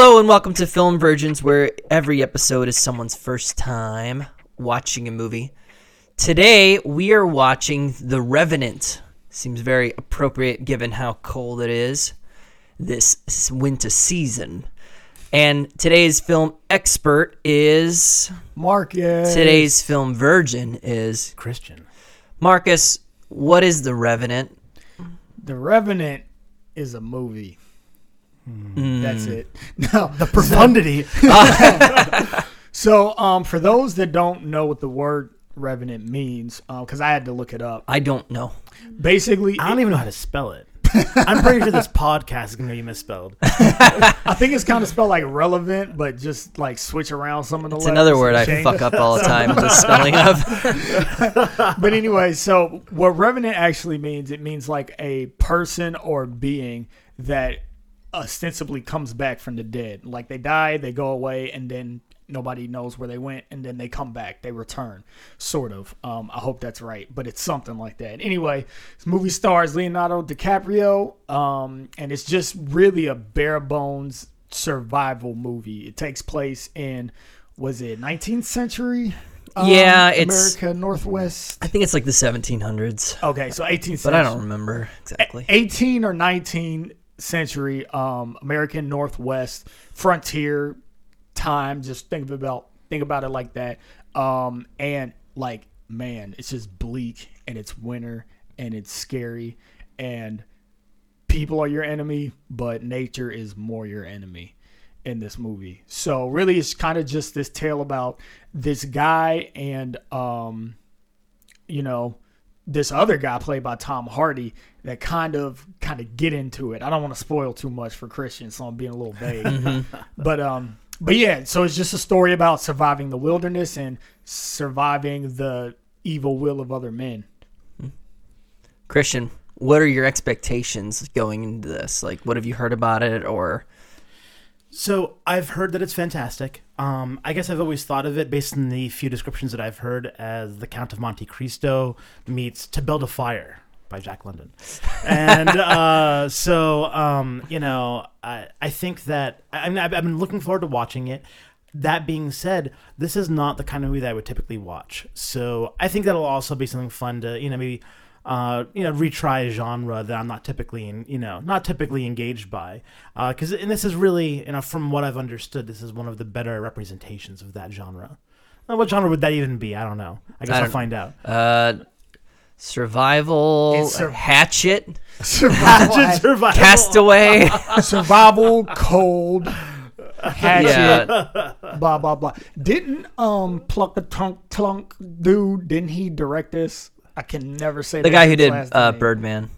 Hello and welcome to Film Virgins, where every episode is someone's first time watching a movie. Today we are watching The Revenant. Seems very appropriate given how cold it is this winter season. And today's film expert is Marcus. today's film virgin is Christian. Marcus. What is The Revenant? The Revenant is a movie. Hmm. That's it. No. The profundity. So, um, for those that don't know what the word Revenant means, because I had to look it up. I don't know. Basically, I don't even know how to spell it. I'm pretty sure this podcast is going to be misspelled. I think it's kind of spelled like relevant, but just like switch around some of the It's letters. another word I change- fuck up all the time. With the spelling of. But anyway, so what Revenant actually means, it means like a person or being that ostensibly comes back from the dead. Like they die, they go away, and then nobody knows where they went, and then they come back, they return, sort of. Um, I hope that's right, but it's something like that. Anyway, this movie stars Leonardo DiCaprio, um, and it's just really a bare bones survival movie. It takes place in, was it 19th century? um, Yeah, it's- America Northwest. I think it's like the 1700s, Okay, so 18th century. but I don't remember exactly. 18 or 19 century um, American Northwest frontier time. Just think about think about it like that. Um, and like, man, it's just bleak and it's winter and it's scary and people are your enemy, but nature is more your enemy in this movie. So really, it's kind of just this tale about this guy and um, you know this other guy played by Tom Hardy that kind of kind of get into it. I don't want to spoil too much for Christian, so I'm being a little vague. but um but yeah, so it's just a story about surviving the wilderness and surviving the evil will of other men. Christian, what are your expectations going into this? Like, what have you heard about it? Or So I've heard that it's fantastic. Um, I guess I've always thought of it based on the few descriptions that I've heard as The Count of Monte Cristo meets To Build a Fire by Jack London. And uh, so, um, you know, I, I think that I mean, I've, I've been looking forward to watching it. That being said, this is not the kind of movie that I would typically watch. So I think that'll also be something fun to, you know, maybe uh, you know, retry a genre that I'm not typically, in, you know, not typically engaged by. Uh because and this is really, you know, from what I've understood, this is one of the better representations of that genre. Uh, what genre would that even be? I don't know. I guess I I'll find out. uh, survival, sur- hatchet, Survival, Survival. castaway. survival cold. Hatchet, yeah, blah blah blah. Didn't um pluck a trunk clunk dude? Didn't he direct this? I can never say the that guy who did uh. Birdman.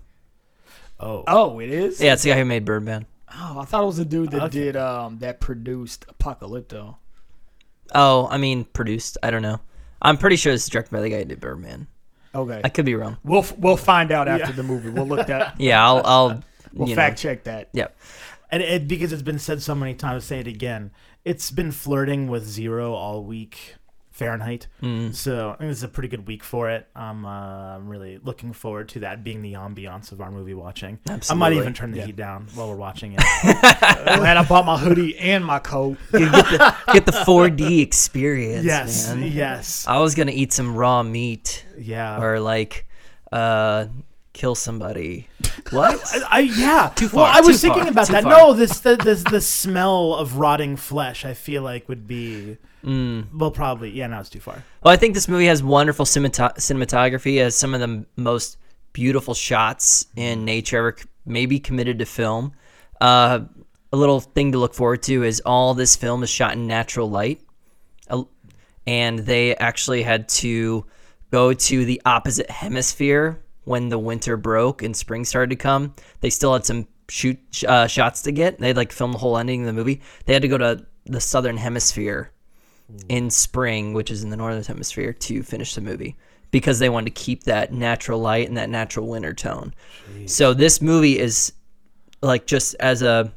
Oh. Oh, it is. Yeah, it's the guy who made Birdman. Oh, I thought it was the dude that Okay. did um that produced Apocalypto. Oh, I mean, produced. I don't know. I'm pretty sure it's directed by the guy who did Birdman. Okay, I could be wrong. we'll we'll find out after the movie. We'll look that. Yeah, I'll. I'll We'll you fact know. check that. Yeah. And it, because it's been said so many times, say it again. It's been flirting with zero all week Fahrenheit. Mm. So I think this is a pretty good week for it. I'm, uh, really looking forward to that being the ambiance of our movie watching. I might even turn the Yeah. heat down while we're watching it. Glad I bought my hoodie and my coat. You get the get the 4D experience. yes, man. yes, I was gonna eat some raw meat yeah. or like uh kill somebody. What? I, I yeah. Too far. Well, far, I was too thinking far, about that. far. No, this the, this the smell of rotting flesh. I feel like would be Mm. well, probably yeah. now it's too far. Well, I think this movie has wonderful cinemat- cinematography. It has some of the most beautiful shots in nature ever c- maybe committed to film. Uh, a little thing to look forward to is all this film is shot in natural light, Uh, and they actually had to go to the opposite hemisphere when the winter broke and spring started to come. They still had some shoot uh, shots to get. They'd like film the whole ending of the movie. They had to go to the southern hemisphere in spring, which is in the northern hemisphere, to finish the movie because they wanted to keep that natural light and that natural winter tone. So this movie is like just as a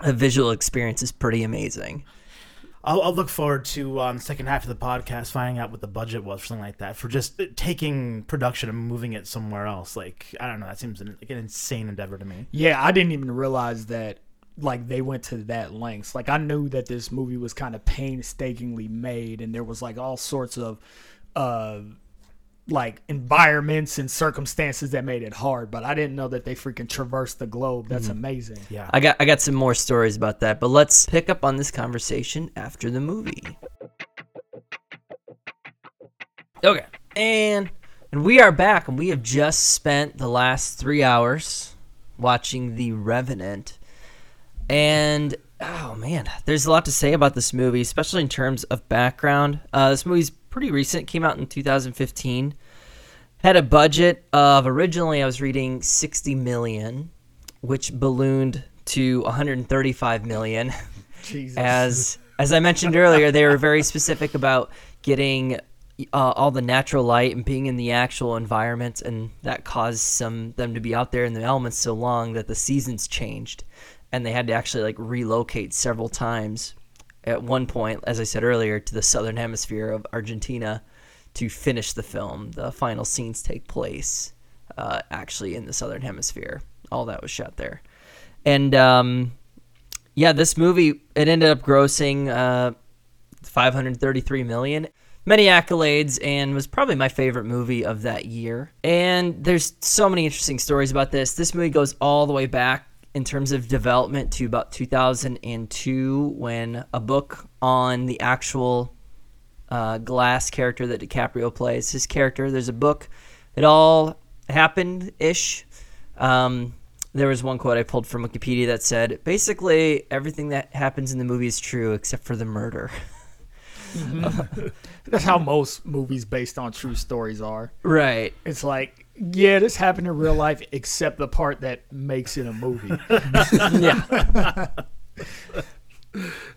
a visual experience is pretty amazing. I'll, I'll look forward to um, the second half of the podcast finding out what the budget was for something like that for just taking production and moving it somewhere else. Like I don't know, that seems an, like an insane endeavor to me. Yeah, I didn't even realize that like they went to that lengths. Like I knew that this movie was kind of painstakingly made and there was like all sorts of uh like environments and circumstances that made it hard, but I didn't know that they freaking traversed the globe. That's amazing. Yeah. I got I got some more stories about that, but let's pick up on this conversation after the movie. Okay, and and we are back, and we have just spent the last three hours watching The Revenant, and oh man, there's a lot to say about this movie, especially in terms of background. Uh, this movie's pretty recent, came out in 2015. Had a budget of originally I was reading 60 million, which ballooned to 135 million. Jesus. As as I mentioned earlier, they were very specific about getting uh, all the natural light and being in the actual environment, and that caused some them to be out there in the elements so long that the seasons changed, and they had to actually like relocate several times. At one point, as I said earlier, to the southern hemisphere of Argentina to finish the film. The final scenes take place uh, actually in the southern hemisphere. All that was shot there, and um, yeah, this movie it ended up grossing uh, 533 million. Many accolades and was probably my favorite movie of that year. And there's so many interesting stories about this. This movie goes all the way back in terms of development to about 2002 when a book on the actual uh, Glass character that DiCaprio plays, his character, there's a book. It all happened ish. Um, there was one quote I pulled from Wikipedia that said basically everything that happens in the movie is true except for the murder. That's how most movies based on true stories are. right. It's like, yeah, this happened in real life, except the part that makes it a movie. yeah.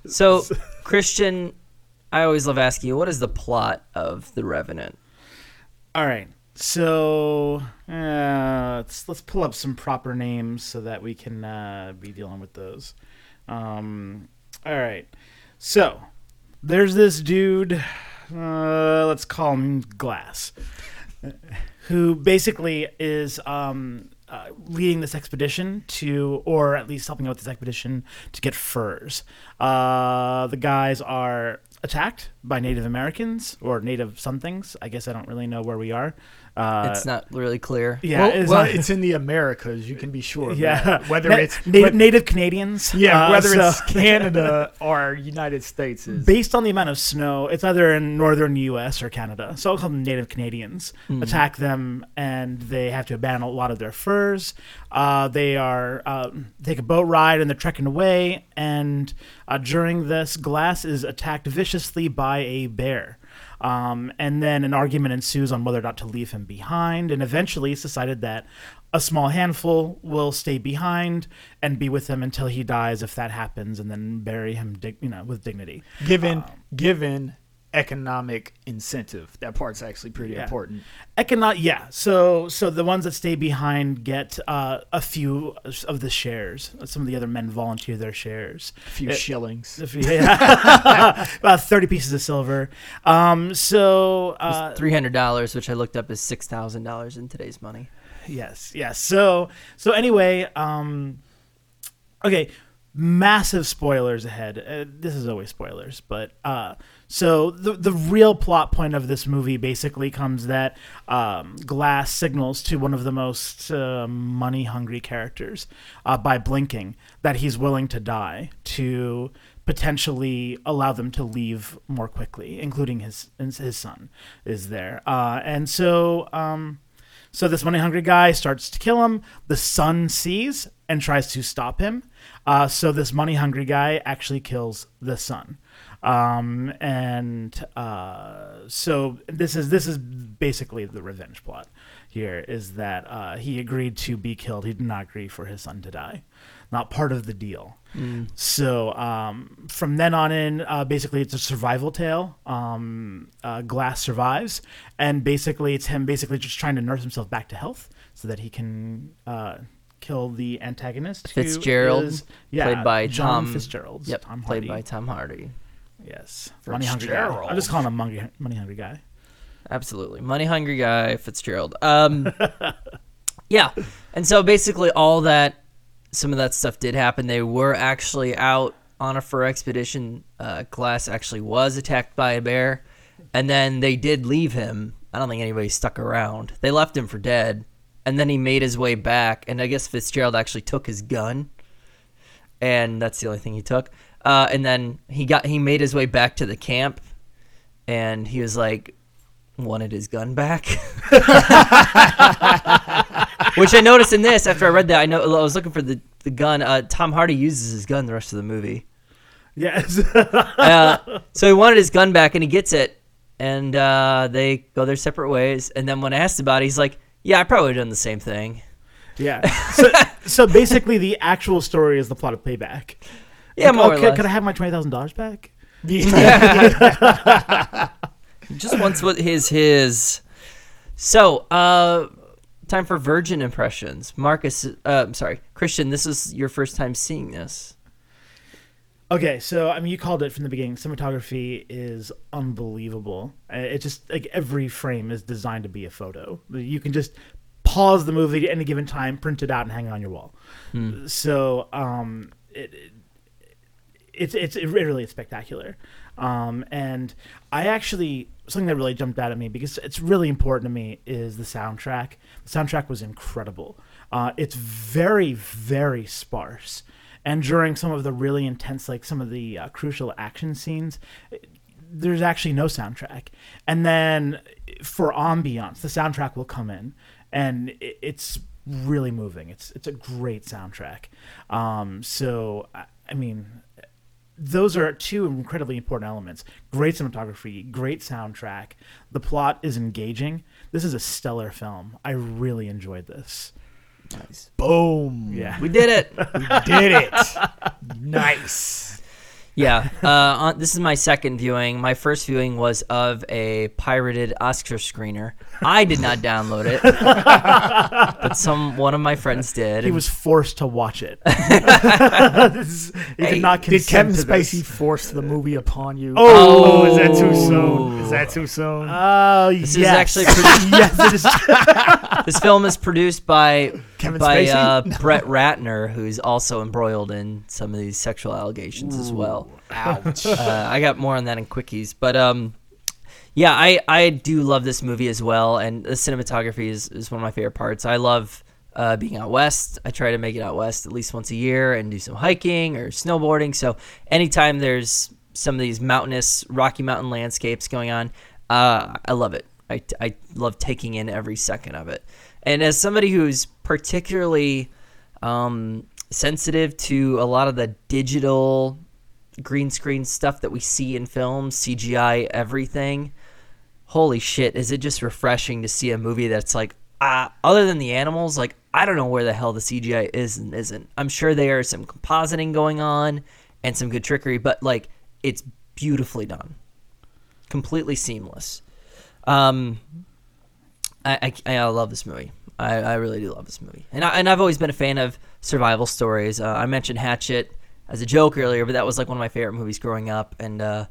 so, Christian, I always love asking you, what is the plot of The Revenant? All right. So uh, let's let's pull up some proper names so that we can uh, be dealing with those. Um, all right. So there's this dude. Uh, let's call him Glass, who basically is um, uh, leading this expedition to, or at least helping out with this expedition to get furs. Uh, the guys are attacked by Native Americans or Native somethings. I guess I don't really know where we are. Uh, It's not really clear. yeah, well, it's, well, not- it's in the Americas. You can be sure. Of yeah. that. whether Na- it's native, whether- native Canadians. yeah, Uh, whether so- it's Canada or United States is. based on the amount of snow, it's either in northern U.S. or Canada. So I'll call them Native Canadians. Attack them, and they have to abandon a lot of their furs. Uh, they are um, take a boat ride, and they're trekking away. And uh, during this, Glass is attacked viciously by a bear. Um, and then an argument ensues on whether or not to leave him behind. And eventually, it's decided that a small handful will stay behind and be with him until he dies, if that happens, and then bury him, dig- you know, with dignity. given given economic incentive. That part's actually pretty Yeah. important. Econo- yeah. So, so the ones that stay behind get uh, a few of the shares. Some of the other men volunteer their shares. A few It- shillings. If- yeah. about thirty pieces of silver. Um, so uh, $300, which I looked up is $6,000 in today's money. yes, yes. So, so anyway, um, okay, massive spoilers ahead. Uh, this is always spoilers, but uh, so the the real plot point of this movie basically comes that um, Glass signals to one of the most uh, money hungry characters uh, by blinking that he's willing to die to potentially allow them to leave more quickly, including his his son is there, uh, and so. Um, so this money hungry guy starts to kill him. The son sees and tries to stop him. Uh, so this money hungry guy actually kills the son. Um, and uh, so this is this is basically the revenge plot here is that uh, he agreed to be killed. He did not agree for his son to die. Not part of the deal. So um, from then on in, uh, basically it's a survival tale. Um, uh, Glass survives, and basically it's him basically just trying to nurse himself back to health so that he can uh, kill the antagonist. Fitzgerald, is- yeah, played by John Tom Fitzgerald. Yep, Tom played by Tom Hardy. Yes, money hungry guy. I'm just calling him money, money hungry guy. Absolutely. Money hungry guy, Fitzgerald. Um, yeah. And so basically, all that, some of that stuff did happen. They were actually out on a fur expedition. Uh, Glass actually was attacked by a bear. And then they did leave him. I don't think anybody stuck around. They left him for dead. And then he made his way back. And I guess Fitzgerald actually took his gun. And that's the only thing he took. Uh, and then he got he made his way back to the camp. And he was like, wanted his gun back. Which I noticed in this after I read that. I know I was looking for the, the gun. Uh, Tom Hardy uses his gun the rest of the movie. Yes. Uh, so he wanted his gun back and he gets it. And uh, they go their separate ways. And then when asked about it, he's like, Yeah, I probably done the same thing. yeah. So, so basically, the actual story is the plot of Payback. Yeah, Like, more oh, or could, less. could I have my twenty thousand dollars back? Just wants what his his. So, uh, time for virgin impressions. Marcus, uh, I'm sorry, Christian. This is your first time seeing this. Okay, so I mean, you called it from the beginning. Cinematography is unbelievable. Uh, It just like every frame is designed to be a photo. You can just pause the movie at any given time, print it out, and hang it on your wall. So, um, it, it, it's it's it really is spectacular. Um, and I actually something that really jumped out at me because it's really important to me is the soundtrack. The soundtrack was incredible. Uh, it's very very sparse, and during some of the really intense, like some of the uh, crucial action scenes, there's actually no soundtrack. And then for ambiance, the soundtrack will come in, and it, it's really moving. It's it's a great soundtrack. Um, so I mean, those are two incredibly important elements. Great cinematography, great soundtrack. The plot is engaging. This is a stellar film. I really enjoyed this. Nice. Boom. Yeah. We did it. We did it. nice. Yeah, uh, on, this is my second viewing. My first viewing was of a pirated Oscar screener. I did not download it, but some one of my friends did. He was forced to watch it. This is- he Hey, did not Did consent Kevin to this. Spacey force the movie upon you? Oh. is that too soon? Is that too soon? Oh, This yes. is actually produced, yes, it is. this film is produced by Kevin by Spacey? uh, Brett Ratner, who's also embroiled in some of these sexual allegations as well. Ouch. uh, I got more on that in quickies, but um, yeah, I I do love this movie as well, and the cinematography is is one of my favorite parts. I love. Uh, being out west, I try to make it out west at least once a year and do some hiking or snowboarding. So anytime there's some of these mountainous Rocky Mountain landscapes going on, uh, I love it. I, I love taking in every second of it. And as somebody who's particularly um, sensitive to a lot of the digital green screen stuff that we see in films, CGI, everything. Holy shit, is it just refreshing to see a movie that's like, uh, other than the animals, like, I don't know where the hell the CGI is and isn't. I'm sure there is some compositing going on and some good trickery, but like, it's beautifully done. Completely seamless. Um, I, I, I love this movie. I, I really do love this movie, and I, and I've always been a fan of survival stories. Uh, I mentioned Hatchet as a joke earlier, but that was like one of my favorite movies growing up, and uh,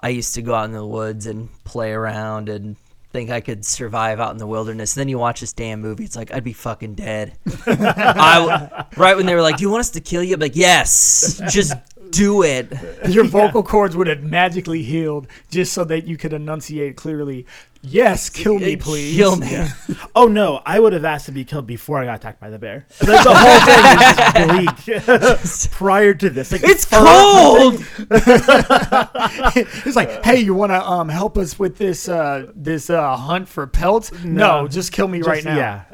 I used to go out in the woods and play around and think I could survive out in the wilderness. then you watch this damn movie, it's like I'd be fucking dead. I w- right when they were like, "Do you want us to kill you?" I'm like, "Yes, just do it." Your vocal cords would have magically healed just so that you could enunciate clearly. Yes, kill me, please. Kill me. Oh no, I would have asked to be killed before I got attacked by the bear. The, the whole thing is just bleak prior to this. Like, It's cold. It's like, hey, you want to um help us with this uh this uh hunt for pelts? No, No. just kill me right now. Yeah.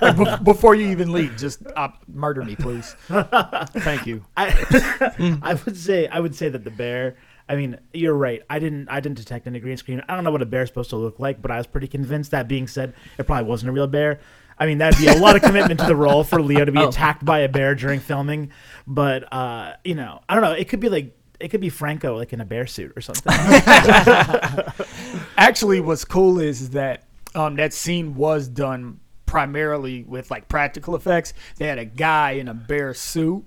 Like, be- before you even leave, just uh, murder me, please. Thank you. I, I would say I would say that the bear. I mean, you're right. I didn't I didn't detect any green screen. I don't know what a bear's supposed to look like, but I was pretty convinced. That being said, it probably wasn't a real bear. I mean, that'd be a lot of commitment to the role for Leo to be Oh. attacked by a bear during filming. But uh, you know, I don't know. It could be like it could be Franco like in a bear suit or something. Actually, what's cool is, is that um that scene was done primarily with like practical effects. They had a guy in a bear suit.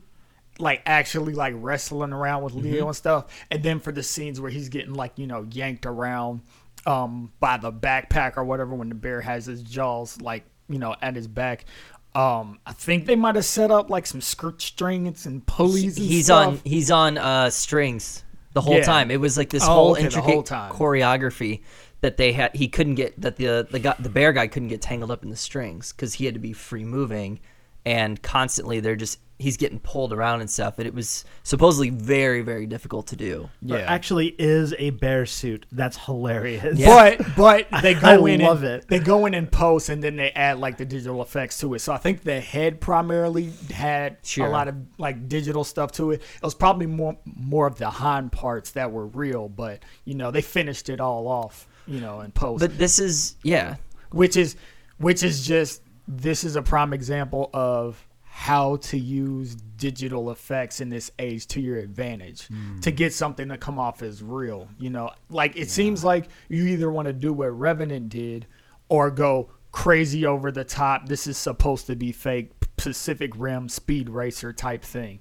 Like actually like wrestling around with Leo Mm-hmm. and stuff, and then for the scenes where he's getting like you know yanked around um by the backpack or whatever when the bear has his jaws like you know at his back. Um, I think they might have set up like some skirt strings and pulleys. And he's stuff. on he's on uh, strings the whole Yeah. time. It was like this Oh, whole okay, intricate whole time. choreography that they had. He couldn't get that the the guy, the bear guy couldn't get tangled up in the strings because he had to be free moving, and constantly they're just he's getting pulled around and stuff. And it was supposedly very very difficult to do. There yeah. actually is a bear suit. That's hilarious. Yeah. But but they I go in love and, it. They go in and post and then they add like the digital effects to it. So I think the head primarily had Sure. a lot of like digital stuff to it. It was probably more more of the hind parts that were real, but you know they finished it all off, you know, in post. But this is yeah. which is which is just this is a prime example of how to use digital effects in this age to your advantage to get something to come off as real you know? Like it seems like you either want to do what revenant did or go crazy over the top. This is supposed to be fake pacific rim speed racer type thing.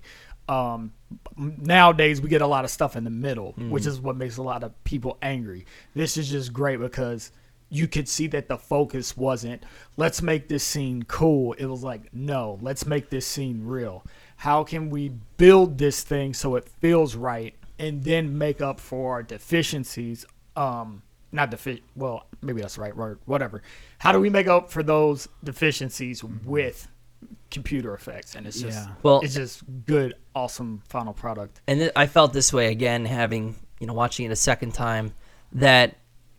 Um nowadays we get a lot of stuff in the middle which is what makes a lot of people angry. This is just great because you could see that the focus wasn't let's make this scene cool. It was like no let's make this scene real. How can we build this thing so it feels right and then make up for our deficiencies? Um not defi- well maybe that's the right word whatever. How do we make up for those deficiencies with computer effects? And it's just Yeah. Well- it's just good awesome final product. And th- I felt this way again, having you know watching it a second time. That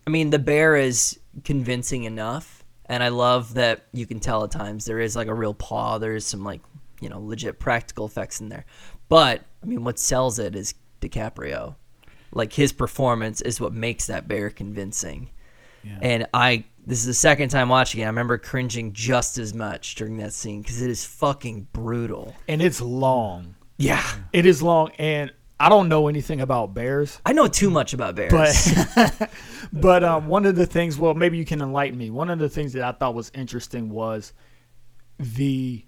I mean, the bear is convincing enough, and I love that you can tell at times there is like a real paw. There is some like you know legit practical effects in there, but I mean, what sells it is DiCaprio. Like his performance is what makes that bear convincing. Yeah. And I, this is the second time watching it. I remember cringing just as much during that scene because it is fucking brutal. and it's long Yeah, it is long and i don't know anything about bears I know too much about bears. but but um, one of the things well maybe you can enlighten me. One of the things that i thought was interesting was the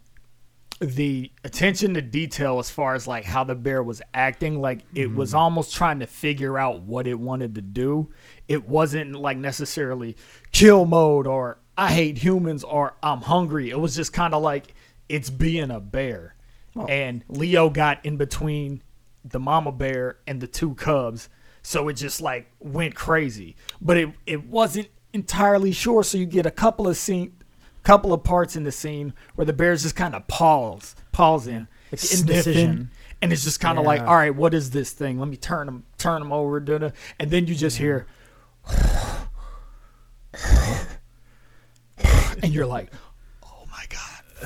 the attention to detail as far as like how the bear was acting. Like it was almost trying to figure out what it wanted to do. It wasn't like necessarily kill mode or i hate humans or i'm hungry. It was just kind of like it's being a bear. And leo got in between the mama bear and the two cubs. So it just like went crazy. But it it wasn't entirely sure. So you get a couple of scene couple of parts in the scene where the bears just kind of pause pausing Like sniffing, indecision. and it's just kind of like all right what is this thing? Let me turn them turn them over da-da. and then you just mm-hmm. hear and you're like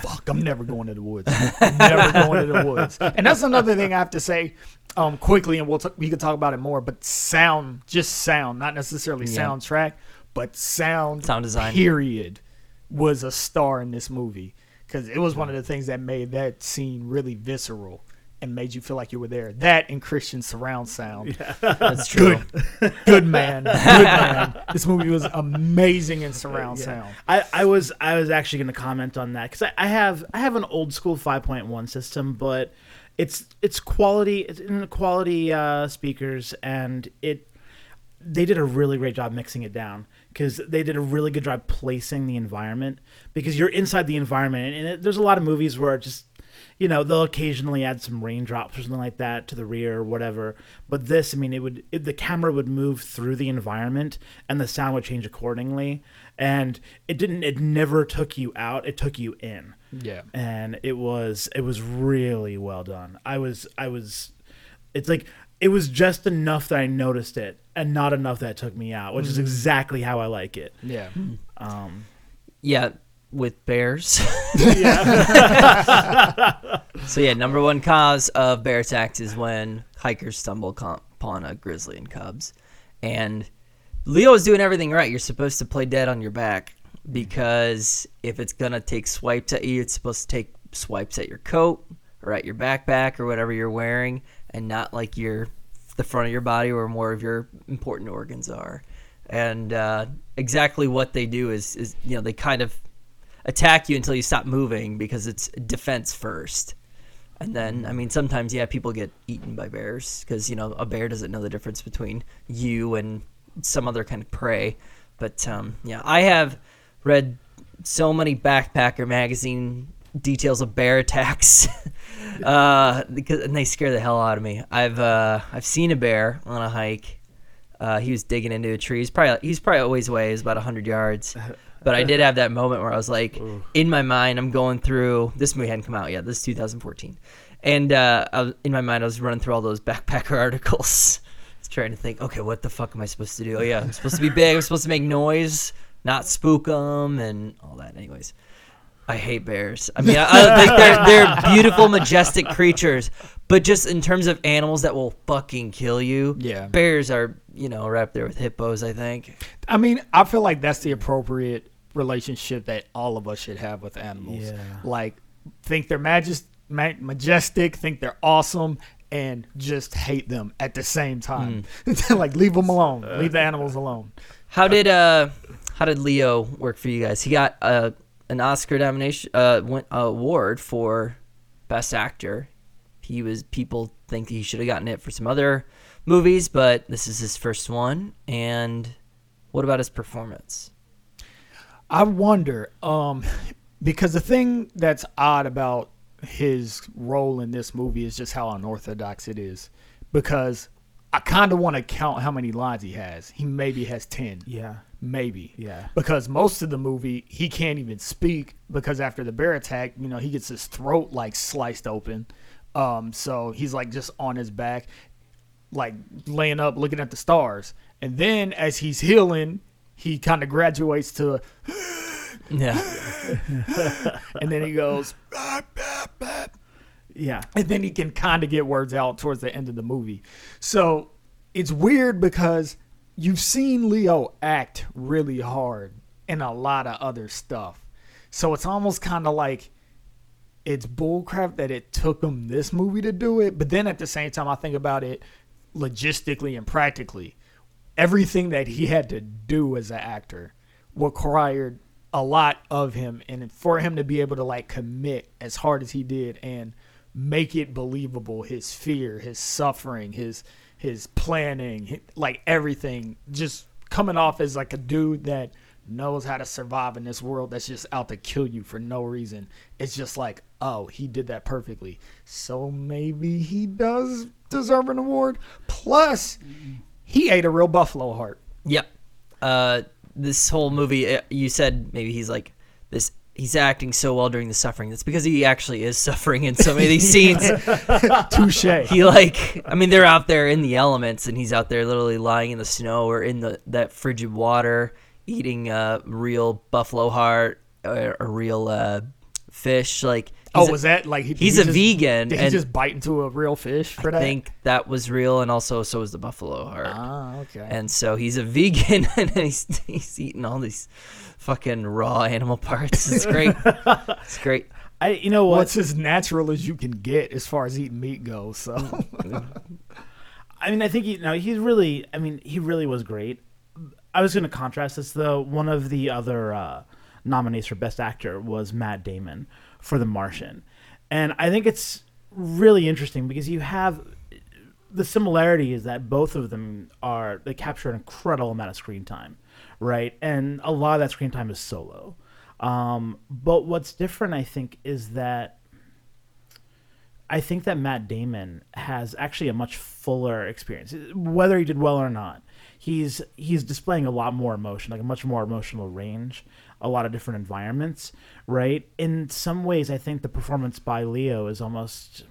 fuck i'm never going to the woods I'm never going to the woods and that's another thing i have to say um quickly and we'll t- we can talk about it more but sound just sound not necessarily Yeah. soundtrack but sound Sound design. period was a star in this movie because it was one of the things that made that scene really visceral and made you feel like you were there. That and Christian surround sound. That's true. Good man. Good man. This movie was amazing in surround sound. I, I was I was actually going to comment on that because I, I have I have an old school 5.1 system, but it's it's quality it's in quality uh, speakers and it they did a really great job mixing it down because they did a really good job placing the environment because you're inside the environment and it, there's a lot of movies where it just you know they'll occasionally add some raindrops or something like that to the rear or whatever. But this i mean it would it, the camera would move through the environment and the sound would change accordingly. And it didn't it never took you out it took you in. Yeah. and it was it was really well done. I was i was it's like it was just enough that i noticed it and not enough that it took me out which is exactly how i like it. Yeah. um Yeah, with bears. yeah so yeah, number one cause of bear attacks is when hikers stumble upon a grizzly and cubs, and Leo is doing everything right. You're supposed to play dead on your back because if it's gonna take swipes at you, it's supposed to take swipes at your coat or at your backpack or whatever you're wearing, and not like your the front of your body where more of your important organs are. And uh, exactly what they do is is you know they kind of attack you until you stop moving because it's defense first. And then, I mean, sometimes, yeah, people get eaten by bears because, you know, a bear doesn't know the difference between you and some other kind of prey. But, um, yeah, I have read so many Backpacker magazine details of bear attacks. uh, because, and they scare the hell out of me. I've, uh, I've seen a bear on a hike. Uh, he was digging into a tree. He's probably, he's probably always away. He's about 100 yards. But I did have that moment where I was like, in my mind, I'm going through. This movie hadn't come out yet. This is 2014, and uh, I was, in my mind, I was running through all those backpacker articles, trying to think, okay, what the fuck am I supposed to do? Oh yeah, I'm supposed to be big. I'm supposed to make noise, not spook them, and all that. Anyways, I hate bears. I mean, I, I think they're they're beautiful, majestic creatures, but just in terms of animals that will fucking kill you, Yeah. bears are you know right up there with hippos. I think. I mean, I feel like that's the appropriate relationship that all of us should have with animals. Yeah. Like, think they're majest, ma- majestic, think they're awesome, and just hate them at the same time. like, leave them alone. leave the animals alone. How did uh how did Leo work for you guys? He got uh, an Oscar nomination uh win, uh, award for best actor. He was people think he should have gotten it for some other movies, but this is his first one. And what about his performance? I wonder, um, because the thing that's odd about his role in this movie is just how unorthodox it is. Because I kind of want to count how many lines he has. He maybe has 10. Yeah. Maybe. Yeah. Because most of the movie, he can't even speak because after the bear attack, you know, he gets his throat like sliced open. Um, so he's like just on his back, like laying up, looking at the stars. And then as he's healing, he kind of graduates to, Yeah, and then he goes, "Ah, bah, bah," Yeah. and then he can kind of get words out towards the end of the movie. So it's weird because you've seen Leo act really hard in a lot of other stuff. So it's almost kind of like it's bullcrap that it took him this movie to do it. But then at the same time, I think about it logistically and practically. Everything that he had to do as an actor required a lot of him and for him to be able to like commit as hard as he did and make it believable his fear his suffering his his planning like everything just coming off as like a dude that knows how to survive in this world that's just out to kill you for no reason it's just like oh he did that perfectly. So maybe he does deserve an award. Plus he ate a real buffalo heart yep. Uh, this whole movie, uh, you said maybe he's like this. He's acting so well during the suffering. That's because he actually is suffering in so many of these scenes. touche he like i mean they're out there in the elements and he's out there literally lying in the snow or in the that frigid water eating a real buffalo heart or a real uh, fish like Oh, a- was that like he, he's he a just- vegan Did he and just bite into a real fish for i that? think that was real and also so was the buffalo heart Ah, okay. and so he's a vegan and he's, he's eating all these fucking raw animal parts it's great it's great I you know well, what? it's as natural as you can get as far as eating meat goes. So I mean, I think he, no, he's really. I mean, he really was great. I was going to contrast this though. One of the other uh, nominees for Best Actor was Matt Damon for The Martian, and I think it's really interesting because you have the similarity is that both of them are they capture an incredible amount of screen time, right? And a lot of that screen time is solo. Um, but what's different, I think, is that I think that Matt Damon has actually a much fuller experience, whether he did well or not. He's he's displaying a lot more emotion, like a much more emotional range, a lot of different environments, right? In some ways, I think the performance by Leo is almost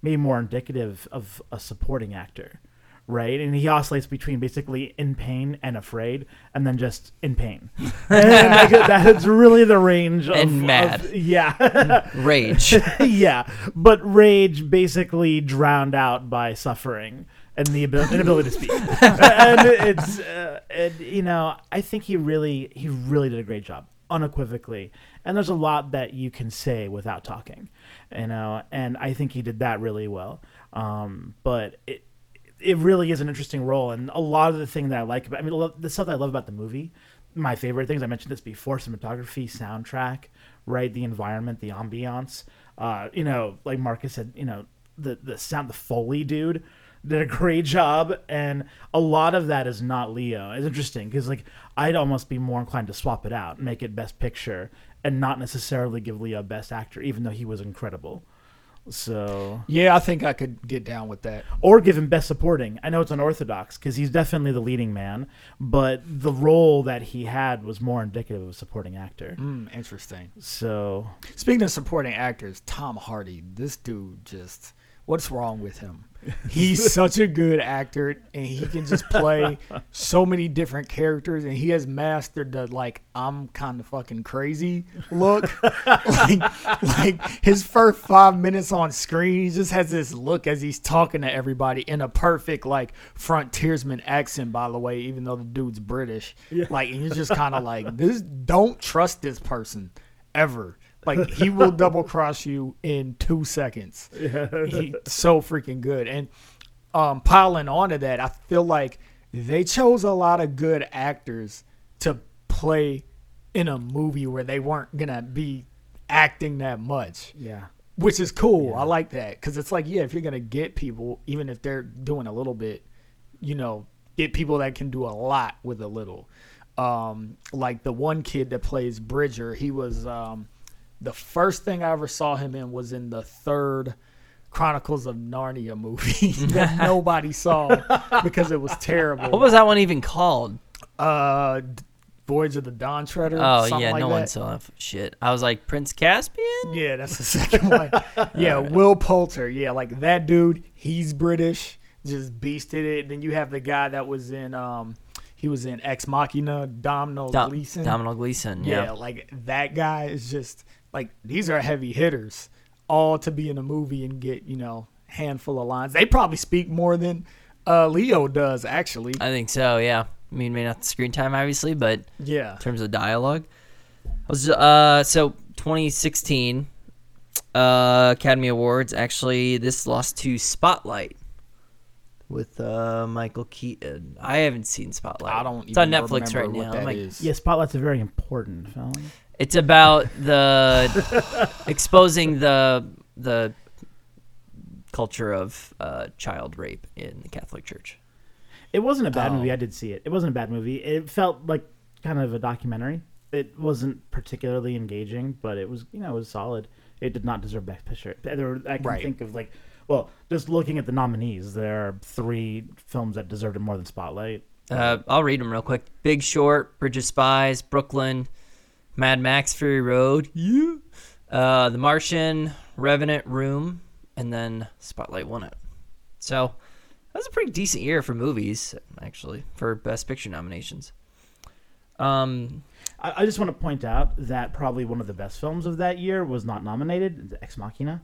maybe more indicative of a supporting actor, right? And he oscillates between basically in pain and afraid, and then just in pain. and like, that's really the range of And mad. of- yeah. rage yeah, but rage basically drowned out by suffering and the abil- inability to speak. and it's, uh, and, you know, I think he really, he really did a great job, unequivocally. And there's a lot that you can say without talking, you know, and I think he did that really well. Um, but it, it really is an interesting role, and a lot of the thing that I like about, I mean, the stuff that I love about the movie, my favorite things. I mentioned this before: cinematography, soundtrack, right? The environment, the ambiance. Uh, you know, like Marcus said, you know, the the sound, the Foley dude did a great job, and a lot of that is not Leo. It's interesting because like I'd almost be more inclined to swap it out, make it Best Picture, and not necessarily give Leo Best Actor, even though he was incredible. So, Yeah, I think I could get down with that. or give him Best Supporting. I know it's unorthodox because he's definitely the leading man, but the role that he had was more indicative of a supporting actor. Mm, interesting. So, Speaking of supporting actors, Tom Hardy, this dude just what's wrong with him? He's such a good actor and he can just play so many different characters and he has mastered the like I'm kind of fucking crazy look. like, like his first 5 minutes on screen, he just has this look as he's talking to everybody in a perfect like frontiersman accent by the way, even though the dude's British. Like and you're just kind of like this don't trust this person ever. Like he will double cross you in two seconds. Yeah. He's so freaking good. And um, piling onto that, I feel like they chose a lot of good actors to play in a movie where they weren't gonna be acting that much, yeah. which is cool. I like that because it's like, yeah, if you're gonna get people, even if they're doing a little bit, you know, get people that can do a lot with a little. Um, like the one kid that plays Bridger, he was um, the first thing I ever saw him in was in the third Chronicles of Narnia movie that nobody saw because it was terrible. What was that one even called? uh, Voyage of the Dawn Treader? Oh something yeah, like no that. one saw that shit. I was like Prince Caspian. Yeah, that's the second one. Yeah, Will Poulter. Yeah, like that dude. He's British. Just beasted it. Then you have the guy that was in. um He was in Ex Machina. Domino Dom- Gleeson. Domhnall Gleeson. yeah. Yeah. like that guy is just like these are heavy hitters, all to be in a movie and get you know handful of lines. They probably speak more than uh Leo does actually. I think so. Yeah. I mean, maybe not the screen time, obviously, but Yeah. in terms of dialogue. I was uh so 2016 uh Academy Awards actually this lost to Spotlight with uh Michael Keaton. I haven't seen Spotlight. I don't. It's on Netflix remember right what now. that like, is. Yeah, Spotlight's a very important film. It's about the exposing the the culture of uh, child rape in the Catholic Church. It wasn't a bad Oh. movie. I did see it. It wasn't a bad movie. It felt like kind of a documentary. It wasn't particularly engaging, but it was, you know, it was solid. It did not deserve Best Picture. There, I can Right. think of like, well, just looking at the nominees, there are three films that deserved it more than Spotlight. Uh, I'll read them real quick. Big Short, Bridge of Spies, Brooklyn, Mad Max, Fury Road, yeah. uh, The Martian, Revenant, Room, and then Spotlight won it. So that was a pretty decent year for movies, actually, for Best Picture nominations. Um, I, I just want to point out that probably one of the best films of that year was not nominated. Ex Machina.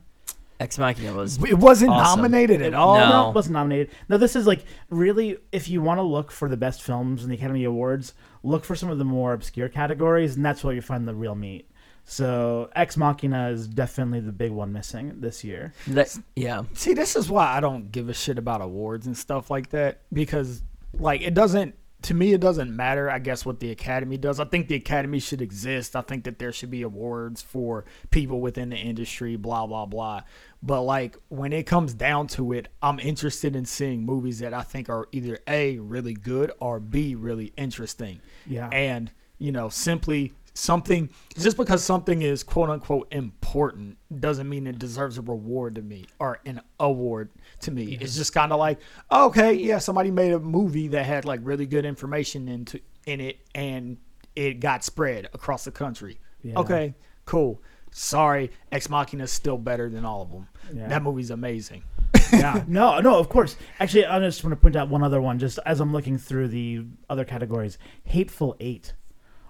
Ex Machina was It wasn't Awesome. nominated at all. No. No, it wasn't nominated. No, this is like really, if you want to look for the best films in the Academy Awards, look for some of the more obscure categories, and that's where you find the real meat. So, Ex Machina is definitely the big one missing this year. that, yeah. See, this is why I don't give a shit about awards and stuff like that because, like, it doesn't. To me, it doesn't matter. I guess what the Academy does. I think the Academy should exist. I think that there should be awards for people within the industry. Blah blah blah. But like when it comes down to it, I'm interested in seeing movies that I think are either a really good or b really interesting. Yeah. And you know, simply something just because something is quote unquote important doesn't mean it deserves a reward to me or an award to me. It's just kind of like, okay, yeah, somebody made a movie that had like really good information into in it and it got spread across the country. Yeah. Okay, cool. Sorry, Ex Machina is still better than all of them. Yeah. That movie's amazing. yeah, no, no, of course. Actually, I just want to point out one other one, just as I'm looking through the other categories. Hateful Eight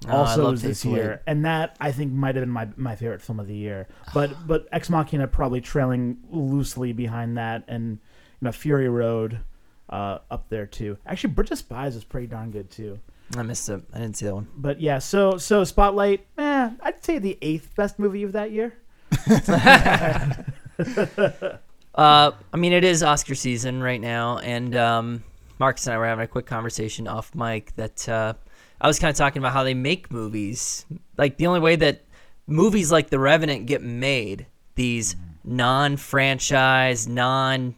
also loved was this Hateful year, and that I think might have been my, my favorite film of the year. But but Ex Machina probably trailing loosely behind that, and you know Fury Road uh, up there too. Actually, Bridge of Spies is pretty darn good too. I missed it. I didn't see that one. But yeah, so so Spotlight, eh, I'd say the eighth best movie of that year. Uh, I mean, it is Oscar season right now, and um, Marcus and I were having a quick conversation off mic that uh, I was kind of talking about how they make movies. Like the only way that movies like The Revenant get made, these non-franchise, non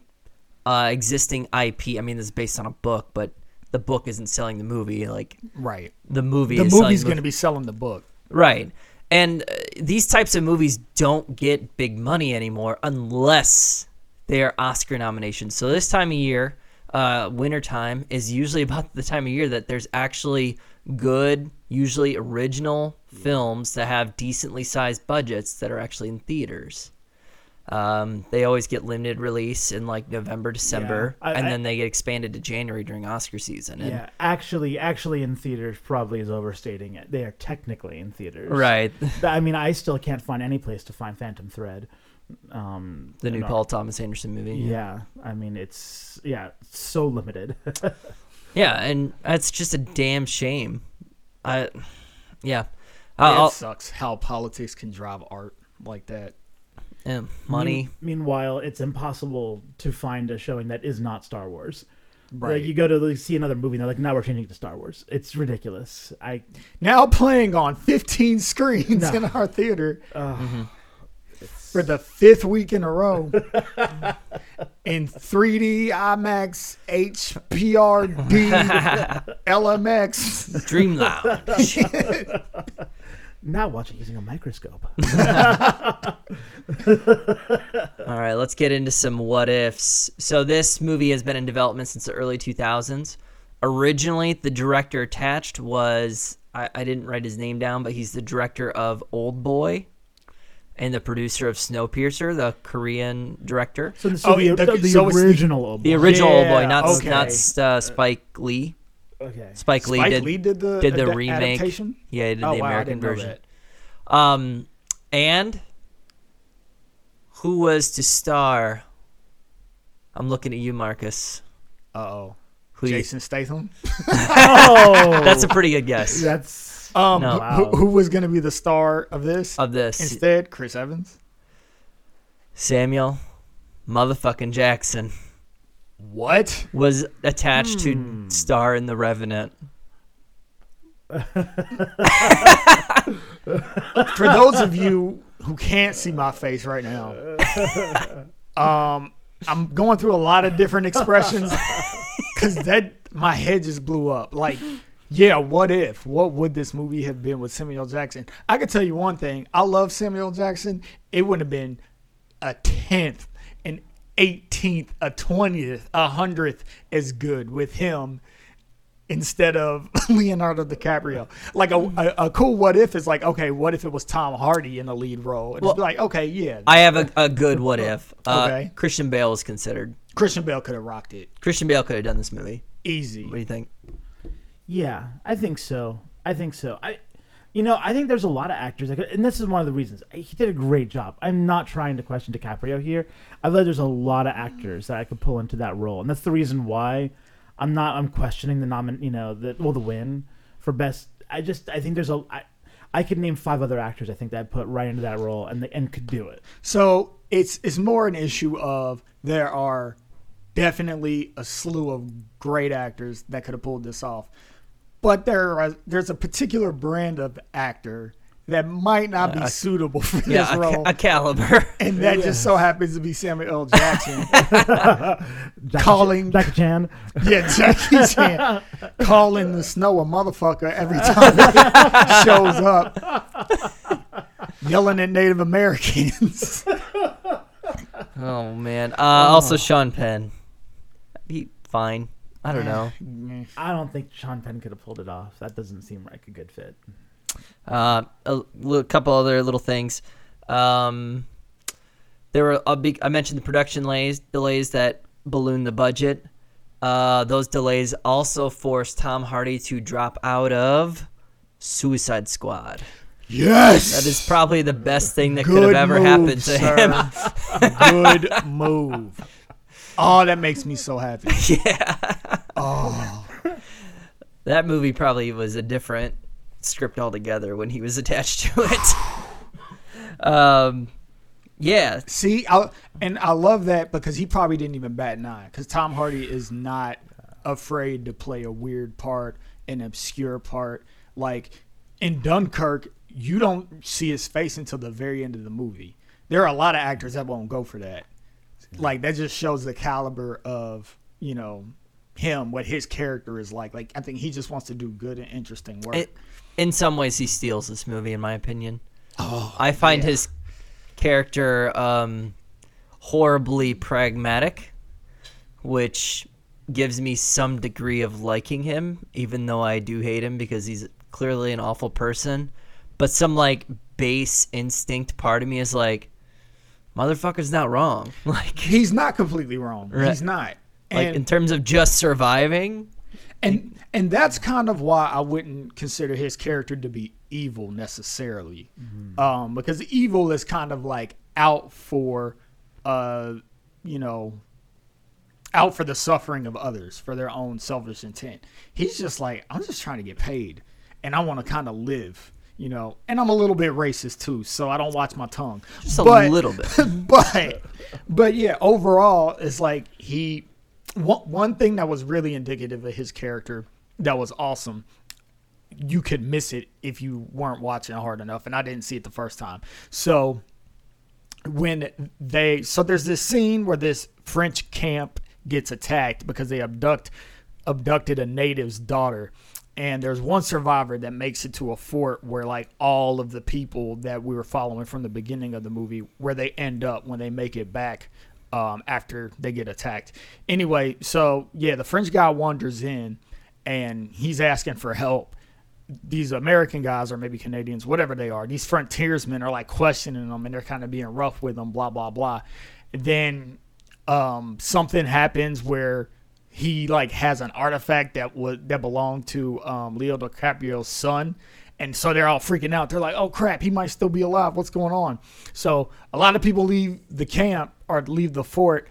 uh, existing IP. I mean, this is based on a book, but the book isn't selling the movie. Like Right. the movie, The is movie's going to be selling the book. Right. And uh, these types of movies don't get big money anymore unless they are Oscar nominations. So this time of year, uh, wintertime, is usually about the time of year that there's actually good, usually original films that have decently sized budgets that are actually in theaters. Um, they always get limited release in like November, December, I- and I- then they get expanded to January during Oscar season. And, Yeah, actually, actually in theaters probably is overstating it. They are technically in theaters. Right. I mean, I still can't find any place to find Phantom Thread. Um, The new no. Paul Thomas Anderson movie. Yeah, I mean, it's yeah, it's so limited. Yeah, and that's just a damn shame. I, yeah, Yeah, I'll, it sucks how politics can drive art like that. Yeah, money. Mean- meanwhile, it's impossible to find a showing that is not Star Wars. Right. Like you go to like, see another movie, and they're like, "Now we're changing to Star Wars." It's ridiculous. I Now playing on 15 screens No. in our theater Mm-hmm. for the fifth week in a row in 3D, IMAX, HPRD, LMX. Dream Lounge. now watching using a microscope. All right, let's get into some what ifs. So this movie has been in development since the early 2000s. Originally, the director attached was I, I didn't write his name down, but he's the director of Old Boy and the producer of Snowpiercer, the Korean director. So, so Oh, the, the- the, the so it's the- original Old The Boy. original Old Boy, not okay. not uh, Spike Lee. Okay. Spike Lee Spike did Lee did the, did the ad- remake. adaptation? Yeah, he did Oh, the wow, I American didn't know version. that. Um, and who was to star? I'm looking at you, Marcus. Uh-oh. Who do you- Jason Statham? Oh, That's a pretty good guess that's Um, No. who, who- who was going to be the star of this? of this. Instead, Chris Evans. Samuel, motherfucking Jackson What? was attached Hmm. to star in The Revenant. For those of you who can't see my face right now, um, I'm going through a lot of different expressions because that my head just blew up. Like, yeah, what if? What would this movie have been with Samuel Jackson? I can tell you one thing. I love Samuel Jackson. It wouldn't have been a tenth, an eighteenth, a twentieth, a hundredth as good with him instead of Leonardo DiCaprio. Like a, a, a cool what if is like, okay, what if it was Tom Hardy in the lead role? And Well, it's like, okay, yeah, I have a, a good what if. Uh, Okay. Christian Bale is considered. Christian Bale could have rocked it Christian Bale could have done this movie. easy. What do you think? Yeah, I think so. I think so. I, you know, I think there's a lot of actors, that could, and this is one of the reasons he did a great job. I'm not trying to question DiCaprio here. I feel there's a lot of actors that I could pull into that role, and that's the reason why I'm not. I'm questioning the nomin, you know, the well, the win for best. I just, I think there's a. I, I could name five other actors I think that I'd put right into that role and and could do it. So it's it's more an issue of there are definitely a slew of great actors that could have pulled this off, but there are there's a particular brand of actor that might not be suitable for this Yeah, a, role, ca- a caliber. and that just so happens to be Samuel L. Jackson Calling- Jackie Chan. Yeah, Jackie Chan calling the snow a motherfucker every time he shows up, yelling at Native Americans. Oh man. Uh, Also, Sean Penn. He fine. I don't know. I don't think Sean Penn could have pulled it off. That doesn't seem like a good fit. Uh, a li- couple other little things. Um, there were a big. I mentioned the production delays, delays that ballooned the budget. Uh, those delays also forced Tom Hardy to drop out of Suicide Squad. Yes, That is probably the best thing that could have ever move, happened to sir. him. good move. Oh, that makes me so happy. yeah. Oh, That movie probably was a different script altogether when he was attached to it. um, yeah, see, I, and I love that because he probably didn't even bat an eye because Tom Hardy is not afraid to play a weird part an obscure part. Like in Dunkirk, you don't see his face until the very end of the movie. There are a lot of actors that won't go for that. Like that just shows the caliber of you know him, what his character is like. Like I think he just wants to do good and interesting work. It, in some ways, he steals this movie, in my opinion. Oh, I find his character um, horribly pragmatic, which gives me some degree of liking him, even though I do hate him because he's clearly an awful person. But some like base instinct part of me is like, motherfucker's not wrong. Like he's not completely wrong. Right. He's not. Like And- in terms of just surviving. and and that's kind of why I wouldn't consider his character to be evil necessarily, um, because evil is kind of like out for, uh, you know, out for the suffering of others for their own selfish intent. He's just like I'm just trying to get paid, and I want to kind of live. You know, and I'm a little bit racist too, so I don't watch my tongue. Just a little bit. but but yeah, overall, it's like he one, one thing that was really indicative of his character that was awesome. You could miss it if you weren't watching hard enough, and I didn't see it the first time. So when they so there's this scene where this French camp gets attacked because they abduct abducted a native's daughter and there's one survivor that makes it to a fort where like all of the people that we were following from the beginning of the movie where they end up when they make it back um, after they get attacked. Anyway so yeah the french guy wanders in and he's asking for help. These American guys or maybe Canadians, whatever they are, these frontiersmen are like questioning them and they're kind of being rough with them, blah blah blah. Then um, something happens where he like has an artifact that would that belonged to um, Leo DiCaprio's son, and so they're all freaking out. They're like, "Oh crap, he might still be alive. What's going on?" So a lot of people leave the camp or leave the fort.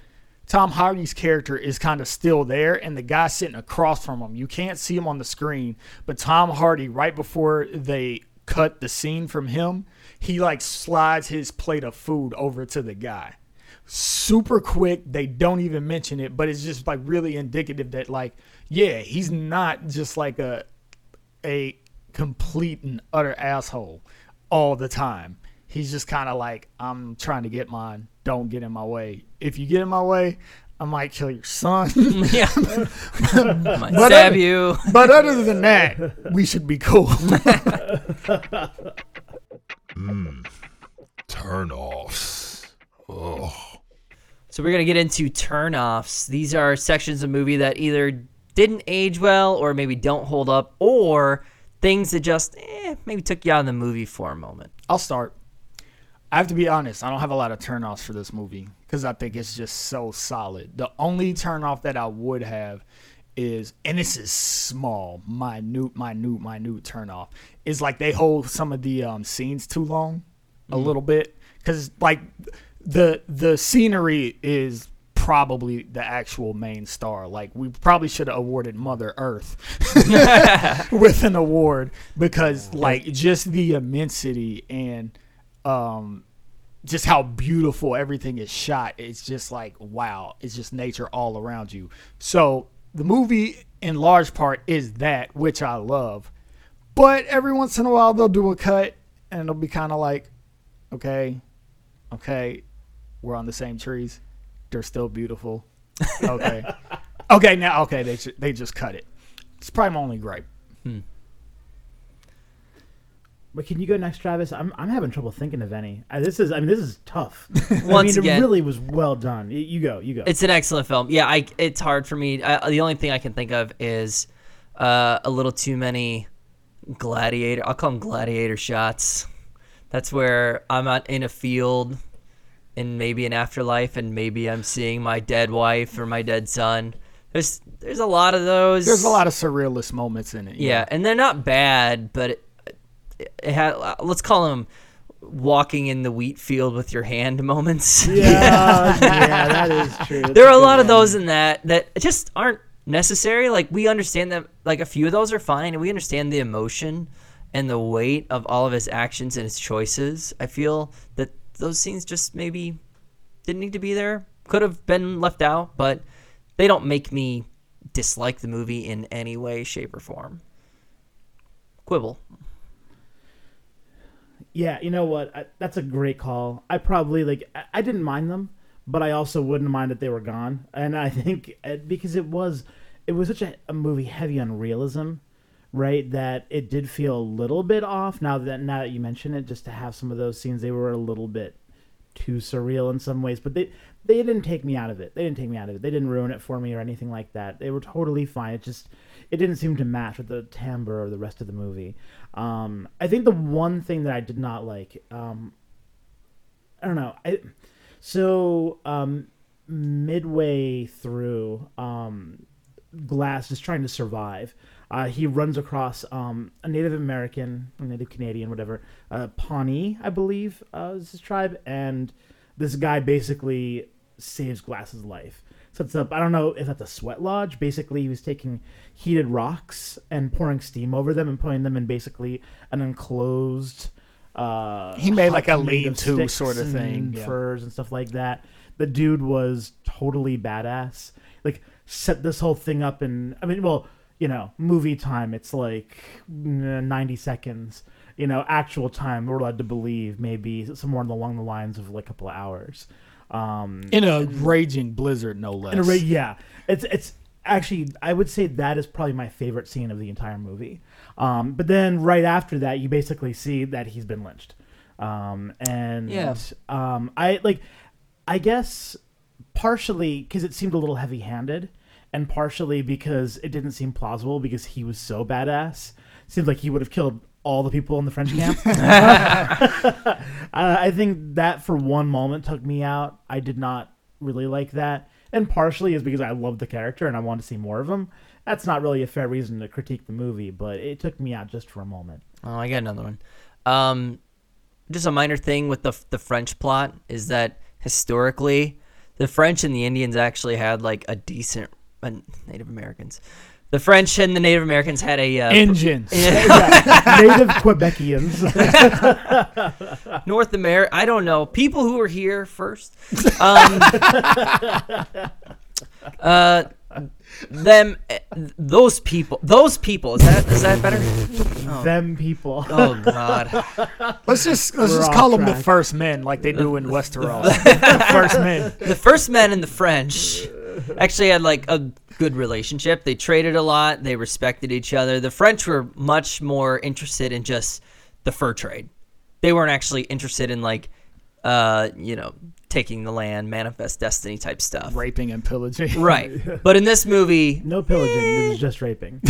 Tom Hardy's character is kind of still there, and the guy sitting across from him, you can't see him on the screen, but Tom Hardy, right before they cut the scene from him, he like slides his plate of food over to the guy. Super quick, they don't even mention it, but it's just like really indicative that like, yeah, he's not just like a a complete and utter asshole all the time. He's just kind of like, I'm trying to get mine. Don't get in my way. If you get in my way, I might kill your son. yeah. Might But stab I- you. but other than that, we should be cool. Hmm. Turn-offs. Oh, So we're gonna get into turnoffs. These are sections of movie that either didn't age well, or maybe don't hold up, or things that just eh, maybe took you out of the movie for a moment. I'll start. I have to be honest. I don't have a lot of turnoffs for this movie because I think it's just so solid. The only turnoff that I would have is, and this is small, minute, minute, minute turnoff, is like they hold some of the um, scenes too long, a little bit, because like the the scenery is probably the actual main star. Like we probably should have awarded Mother Earth with an award because like just the immensity and um just how beautiful everything is shot. It's just like wow, it's just nature all around you. So the movie in large part is that which I love. But every once in a while they'll do a cut and it'll be kind of like okay, okay, we're on the same trees. They're still beautiful. Okay. okay, now okay, they ju- they just cut it. It's probably my only gripe. But can you go next, Travis? I'm I'm having trouble thinking of any. I, this is I mean this is tough. I Once mean, again- it really was well done. Y- You go, you go. It's an excellent film. Yeah, I it's hard for me. I, the only thing I can think of is uh, a little too many gladiator. I'll call them gladiator shots. That's where I'm out in a field, in maybe an afterlife, and maybe I'm seeing my dead wife or my dead son. There's there's a lot of those. There's a lot of surrealist moments in it. Yeah, and they're not bad, but it, it had let's call them walking in the wheat field with your hand moments. yeah, yeah, that is true. That's there are a lot of those in that that just aren't necessary. Like we understand that like a few of those are fine and we understand the emotion and the weight of all of his actions and his choices. I feel that those scenes just maybe didn't need to be there. Could have been left out, but they don't make me dislike the movie in any way, shape, or form. quibble. Yeah, you know what? I, that's a great call. I probably like I, I didn't mind them, but I also wouldn't mind that they were gone. And I think uh, because it was it was such a, a movie heavy on realism, right? That it did feel a little bit off. Now that now that you mention it, just to have some of those scenes, they were a little bit too surreal in some ways. But they they didn't take me out of it. They didn't take me out of it. They didn't ruin it for me or anything like that. They were totally fine. It just it didn't seem to match with the timbre or the rest of the movie. Um, I think the one thing that I did not like, um, I don't know. I, so um, midway through, um, Glass is trying to survive. Uh, he runs across um, a Native American, or Native Canadian, whatever, uh, Pawnee, I believe, uh, is his tribe, and this guy basically saves Glass's life. Sets up, I don't know if that's a sweat lodge. Basically, he was taking heated rocks and pouring steam over them and putting them in basically an enclosed. Uh, He made like a lean-to sort of thing, yeah. furs and stuff like that. The dude was totally badass. Like set this whole thing up and I mean, well, you know, movie time. It's like mm, ninety seconds. You know, actual time we're led to believe maybe somewhere along the lines of like a couple of hours. Um, In a raging blizzard, no less. in a ra- yeah, it's it's actually I would say that is probably my favorite scene of the entire movie. Um, but then right after that, you basically see that he's been lynched, um, and Yeah. um, I like I guess partially because it seemed a little heavy-handed, and partially because it didn't seem plausible because he was so badass. Seems like he would have killed all the people in the French camp. uh, I think that for one moment took me out. I did not really like that, and partially is because I love the character and I want to see more of him. That's not really a fair reason to critique the movie, but it took me out just for a moment. Oh, I got another one. Um, just a minor thing with the the French plot is that historically, the French and the Indians actually had like a decent uh, Native Americans. The French and the Native Americans had a uh, Engines. Native Quebecians. North America. I don't know people who were here first. Um, uh, them, those people, those people. Is that is that better? Them people. Oh God. Let's just let's We're just off call them the first men, like they do in Westeros. the first men. the first men and the French actually had like a good relationship. They traded a lot. They respected each other. The French were much more interested in just the fur trade. They weren't actually interested in like, uh, you know, taking the land, manifest destiny type stuff. Raping and pillaging. Right. But in this movie, No pillaging. It was just raping.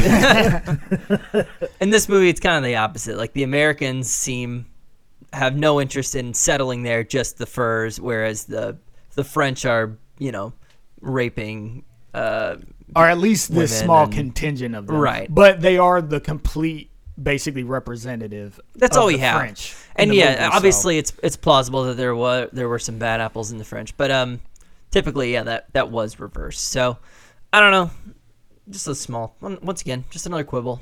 in this movie, it's kind of the opposite. Like the Americans seem have no interest in settling there, just the furs, whereas the the French are, you know, raping. Uh, or at least this small and- contingent of them. Right. But they are the complete, basically representative. That's of all we the have. French and yeah, movie, so- obviously it's it's plausible that there was there were some bad apples in the French, but um, typically yeah, that that was reversed. So I don't know, just a small once again, just another quibble.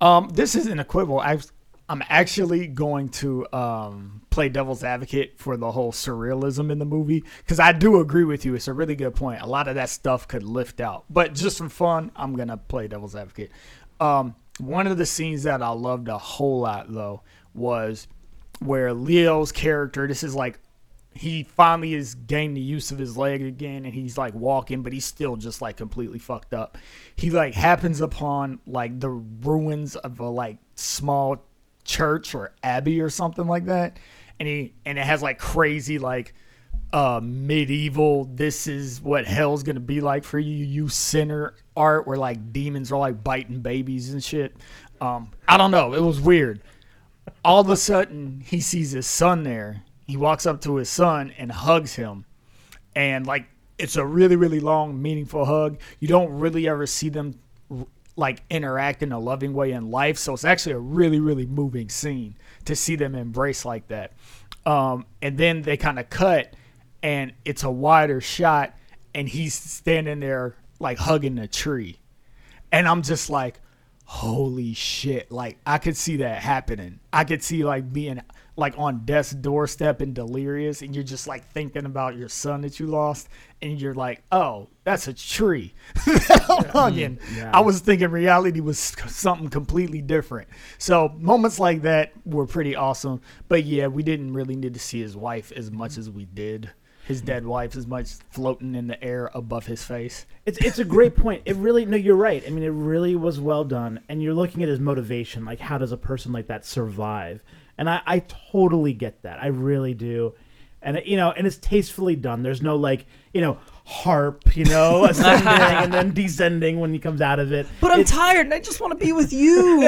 Um, this isn't a quibble. I've, I'm actually going to um, play devil's advocate for the whole surrealism in the movie because I do agree with you. It's a really good point. A lot of that stuff could lift out, but just for fun, I'm gonna play devil's advocate. Um, one of the scenes that I loved a whole lot though was where Leo's character. This is like he finally is gained the use of his leg again and he's like walking but he's still just like completely fucked up he like happens upon like the ruins of a like small church or abbey or something like that and he and it has like crazy like uh medieval this is what hell's gonna be like for you you sinner art where like demons are like biting babies and shit um i don't know it was weird all of a sudden he sees his son there. He walks up to his son and hugs him. And like it's a really really long meaningful hug. You don't really ever see them like interact in a loving way in life, so it's actually a really really moving scene to see them embrace like that. Um and then they kind of cut and it's a wider shot and he's standing there like hugging a tree. And I'm just like, holy shit. Like, I could see that happening. I could see, like, being like on death's doorstep and delirious, and you're just like thinking about your son that you lost, and you're like, oh, that's a tree. Hugging. Yeah. Mm, I was thinking reality was something completely different. So moments like that were pretty awesome. But yeah, we didn't really need to see his wife as much as we did. His mm. dead wife as much floating in the air above his face. It's it's a great point. It really no, you're right. I mean, it really was well done, and you're looking at his motivation. Like, how does a person like that survive? And I, I totally get that. I really do. And you know, and it's tastefully done. There's no like, you know, harp, you know, ascending and then descending when he comes out of it. But I'm It's- tired and I just want to be with you.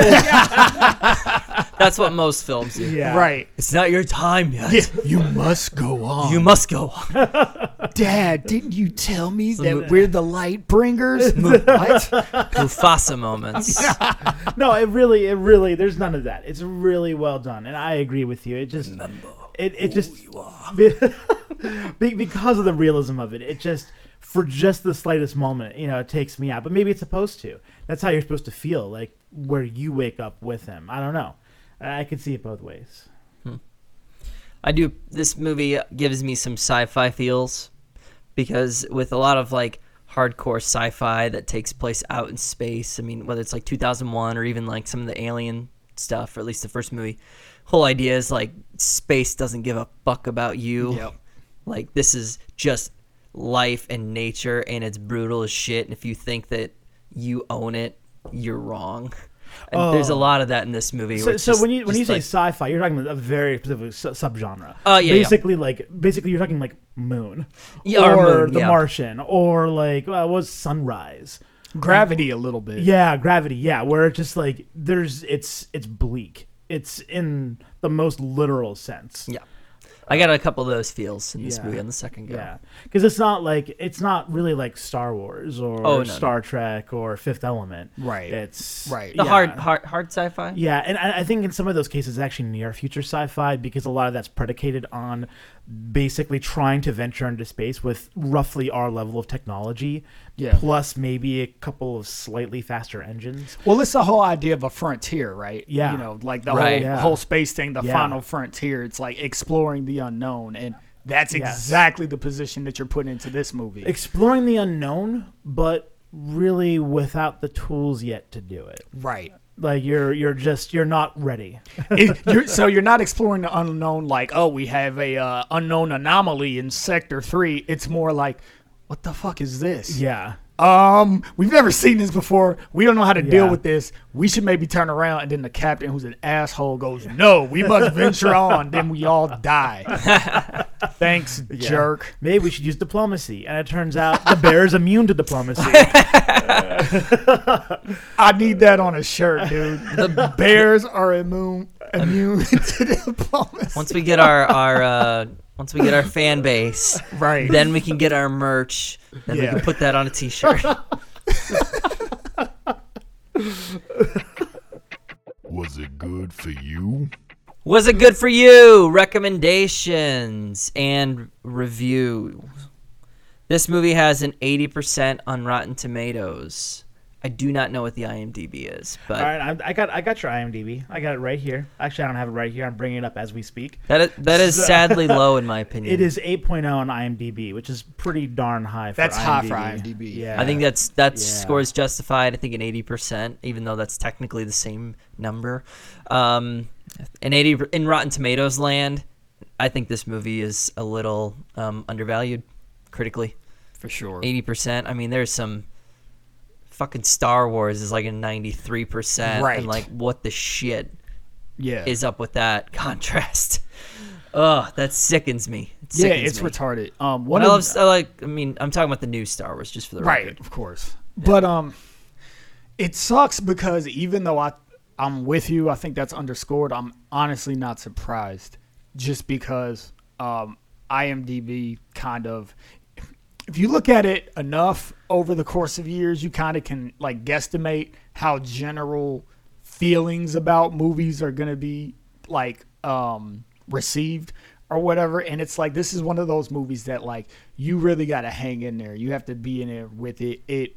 That's what most films do. Yeah. Right. It's not your time yet. You must go on. You must go on. Dad, didn't you tell me mo- that we're the light bringers? what? Mufasa moments. No, it really, it really. There's none of that. It's really well done, and I agree with you. It just, it, it just, be- because of the realism of it, it just, for just the slightest moment, you know, it takes me out. But maybe it's supposed to. That's how you're supposed to feel, like where you wake up with him. I don't know. I I could see it both ways. Hmm. I do. This movie gives me some sci-fi feels because with a lot of like hardcore sci-fi that takes place out in space. I mean, whether it's like 2001 or even like some of the alien stuff, or at least the first movie. Whole idea is like space doesn't give a fuck about you. Yep. Like this is just life and nature, and it's brutal as shit. And if you think that you own it, you're wrong. And there's a Oh. lot of that in this movie. So, so just- when you when you say like- sci-fi, you're talking about a very specific su- subgenre. Oh, yeah, yeah. basically like basically you're talking like Moon, Yeah, or or, Moon, The yeah. Martian, or like uh, was Sunrise. Gravity a little bit. Yeah, Gravity. Yeah, where it's just like there's it's it's bleak. It's in the most literal sense. yeah, I got a couple of those feels in this Yeah. movie on the second go. Yeah, because it's not like it's not really like Star Wars or Oh, no, Star Trek or Fifth Element. Right. It's Right. The yeah. hard, hard, hard sci-fi. Yeah, and I, I think in some of those cases, it's actually near future sci-fi because a lot of that's predicated on basically trying to venture into space with roughly our level of technology, Yeah. plus maybe a couple of slightly faster engines. Well, it's the whole idea of a frontier, right? Yeah. You know, like the Right. whole Yeah. whole space thing, the Yeah. final frontier. It's like exploring the unknown, and that's Yes. exactly the position that you're putting into this movie. Exploring the unknown, but really without the tools yet to do it. right. Like you're you're just you're not ready. It- you're, so you're not exploring the unknown like, oh, we have a uh, unknown anomaly in Sector Three. It's more like, what the fuck is this? yeah. Um, we've never seen this before. We don't know how to deal with this. We should maybe turn around. And then the captain, who's an asshole, goes, "No, we must venture on." Then we all die. Thanks, Yeah. jerk. Maybe we should use diplomacy. And it turns out the bear is immune to diplomacy. I need that on a shirt, dude. The Bears are immune immune to diplomacy. Once we get our our uh, once we get our fan base, Right. then we can get our merch. Then we Yeah. can put that on a T-shirt. Was it good for you? Was it good for you? Recommendations and review. This movie has an 80% on Rotten Tomatoes. I do not know what the IMDb is, but All right, I, I got I got your IMDb. I got it right here. Actually, I don't have it right here. I'm bringing it up as we speak. that is, that is sadly low in my opinion. It is 8.0 on IMDb, which is pretty darn high. For That's IMDb. high for IMDb. Yeah, I think that's that Yeah. score is justified. I think an eighty percent, even though that's technically the same number. Um, in eighty in Rotten Tomatoes land, I think this movie is a little um, undervalued critically. For sure. Eighty percent. I mean, there's some fucking Star Wars is like a ninety three percent, Right. and like what the shit Yeah. is up with that contrast? Ugh, that sickens me. It yeah, it's me. retarded. Um, I one of love, I like. I mean, I'm talking about the new Star Wars, just for the right record. of course but um it sucks because even though i i'm with you i think that's underscored i'm honestly not surprised just because um imdb kind of if you look at it enough over the course of years you kind of can like guesstimate how general feelings about movies are going to be like um received or whatever. And it's like this is one of those movies that like you really got to hang in there. You have to be in it with it. It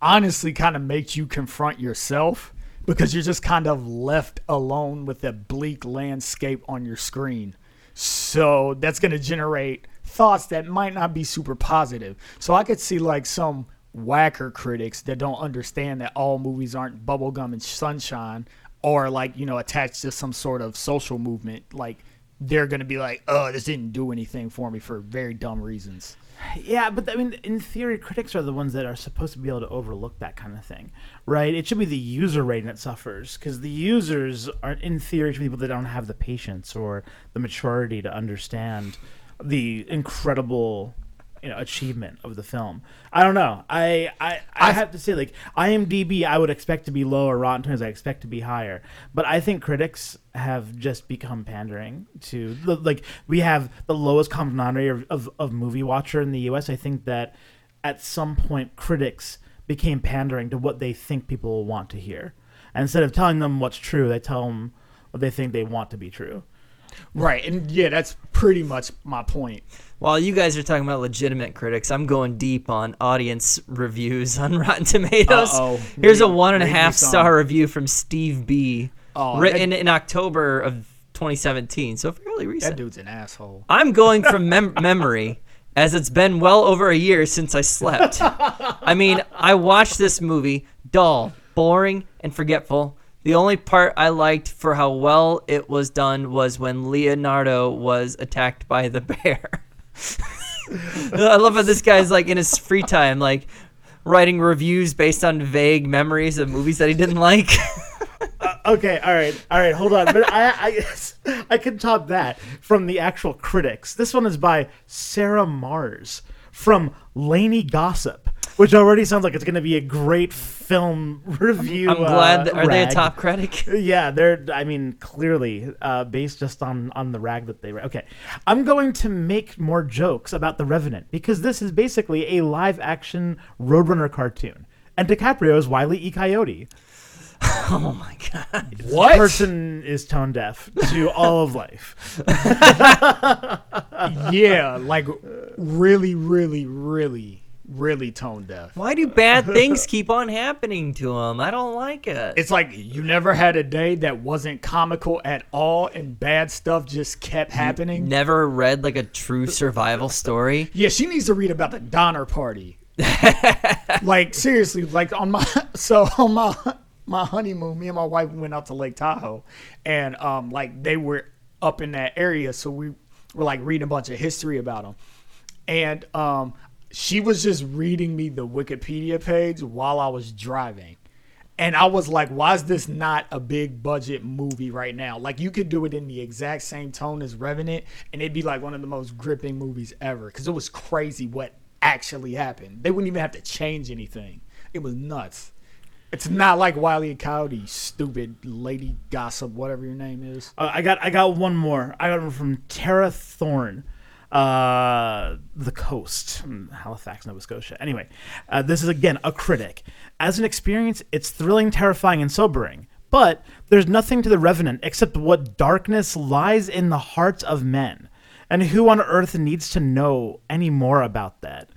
honestly kind of makes you confront yourself because you're just kind of left alone with a bleak landscape on your screen. So that's going to generate thoughts that might not be super positive. So I could see like some whacker critics that don't understand that all movies aren't bubblegum and sunshine or like, you know, attached to some sort of social movement. Like they're going to be like, oh, this didn't do anything for me for very dumb reasons. Yeah, but I mean, in theory, critics are the ones that are supposed to be able to overlook that kind of thing, right? It should be the user rating that suffers because the users are, in theory, people that don't have the patience or the maturity to understand the incredible you know achievement of the film. I don't know. I I, I have to say like IMDb I would expect to be lower, Rotten Tomatoes I expect to be higher. But I think critics have just become pandering to the, like we have the lowest common denominator of, of, of movie watcher in the US. I think that at some point critics became pandering to what they think people will want to hear. And instead of telling them what's true, they tell them what they think they want to be true. Right. And yeah, that's pretty much my point. While you guys are talking about legitimate critics, I'm going deep on audience reviews on Rotten Tomatoes. Uh-oh. Here's a one and a half star review from Steve B. Oh, written that- in October of 2017, so fairly recent. That dude's an asshole. I'm going from mem- memory, as it's been well over a year since I slept. I mean, I watched this movie, dull, boring, and forgetful. The only part I liked for how well it was done was when Leonardo was attacked by the bear. I love how this guy's like in his free time, like writing reviews based on vague memories of movies that he didn't like. Uh, okay, all right, all right. Hold on, but I, I, I can top that from the actual critics. This one is by Sarah Mars from Lainey Gossip, which already sounds like it's going to be a great film review. I'm glad. uh, That, are they a top critic? Yeah, they're. I mean, clearly uh, based just on on the rag that they. Okay, I'm going to make more jokes about the Revenant because this is basically a live action Roadrunner cartoon, and DiCaprio is Wile E. Coyote. Oh my god! What? Person is tone deaf to all of life. yeah, like really, really, really, really tone deaf. Why do bad things keep on happening to him? I don't like it. It's like you never had a day that wasn't comical at all and bad stuff just kept happening. Never read like a true survival story. Yeah, she needs to read about the Donner Party. like seriously, like on my so on my my honeymoon, me and my wife went out to Lake Tahoe, and um like they were up in that area, so we were like reading a bunch of history about them, and um she was just reading me the Wikipedia page while I was driving. And I was like, why is this not a big budget movie right now? Like, you could do it in the exact same tone as Revenant, and it'd be like one of the most gripping movies ever. Because it was crazy what actually happened. They wouldn't even have to change anything. It was nuts. It's not like Wiley Coyote, stupid lady gossip, whatever your name is. Uh, I got I got one more. I got one from Tara Thorne, uh, the coast, Halifax, Nova Scotia. Anyway, uh, this is again a critic. As an experience, it's thrilling, terrifying, and sobering. But there's nothing to the Revenant except what darkness lies in the hearts of men, and who on earth needs to know any more about that?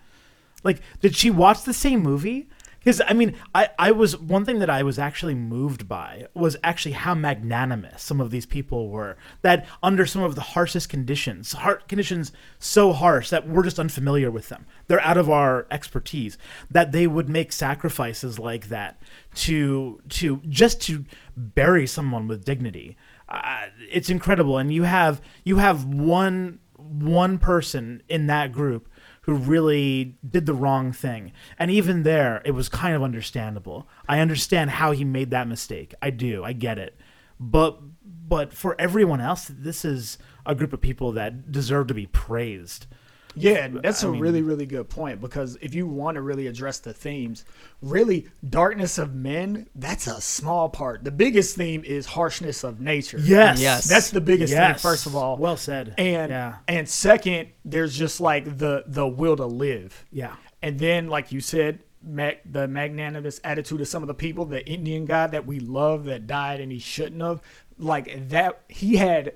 Like, did she watch the same movie? Because I mean, I, I was one thing that I was actually moved by was actually how magnanimous some of these people were. That under some of the harshest conditions, heart conditions so harsh that we're just unfamiliar with them. They're out of our expertise. That they would make sacrifices like that to to just to bury someone with dignity. Uh, it's incredible, and you have you have one one person in that group who really did the wrong thing. And even there, it was kind of understandable. I understand how he made that mistake. I do. I get it. But but for everyone else, this is a group of people that deserve to be praised. Yeah, that's a really, really good point because if you want to really address the themes, really, darkness of men, that's a small part. The biggest theme is harshness of nature. Yes. Yes. That's the biggest Yes. thing, first of all. Well said. And yeah. and second, there's just like the the will to live. Yeah. And then, like you said, mag- the magnanimous attitude of some of the people, the Indian guy that we love that died and he shouldn't have, like that, he had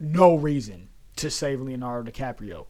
no reason to save Leonardo DiCaprio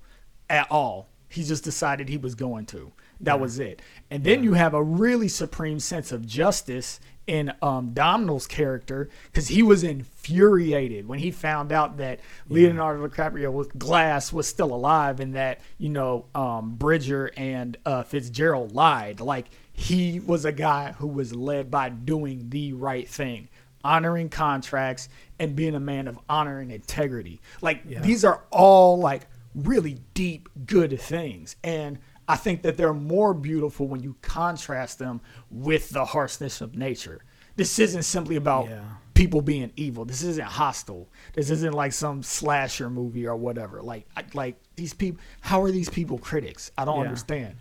at all. He just decided he was going to. That was it. And then you have a really supreme sense of justice in um, Domhnall's character because he was infuriated when he found out that Leonardo DiCaprio with Glass was still alive and that you know um, Bridger and uh, Fitzgerald lied. Like he was a guy who was led by doing the right thing, honoring contracts and being a man of honor and integrity. Like these are all like really deep, good things. And I think that they're more beautiful when you contrast them with the harshness of nature. This isn't simply about Yeah. people being evil. This isn't hostile. This isn't like some slasher movie or whatever. Like, I, like these people. How are these people critics? I don't Yeah. understand.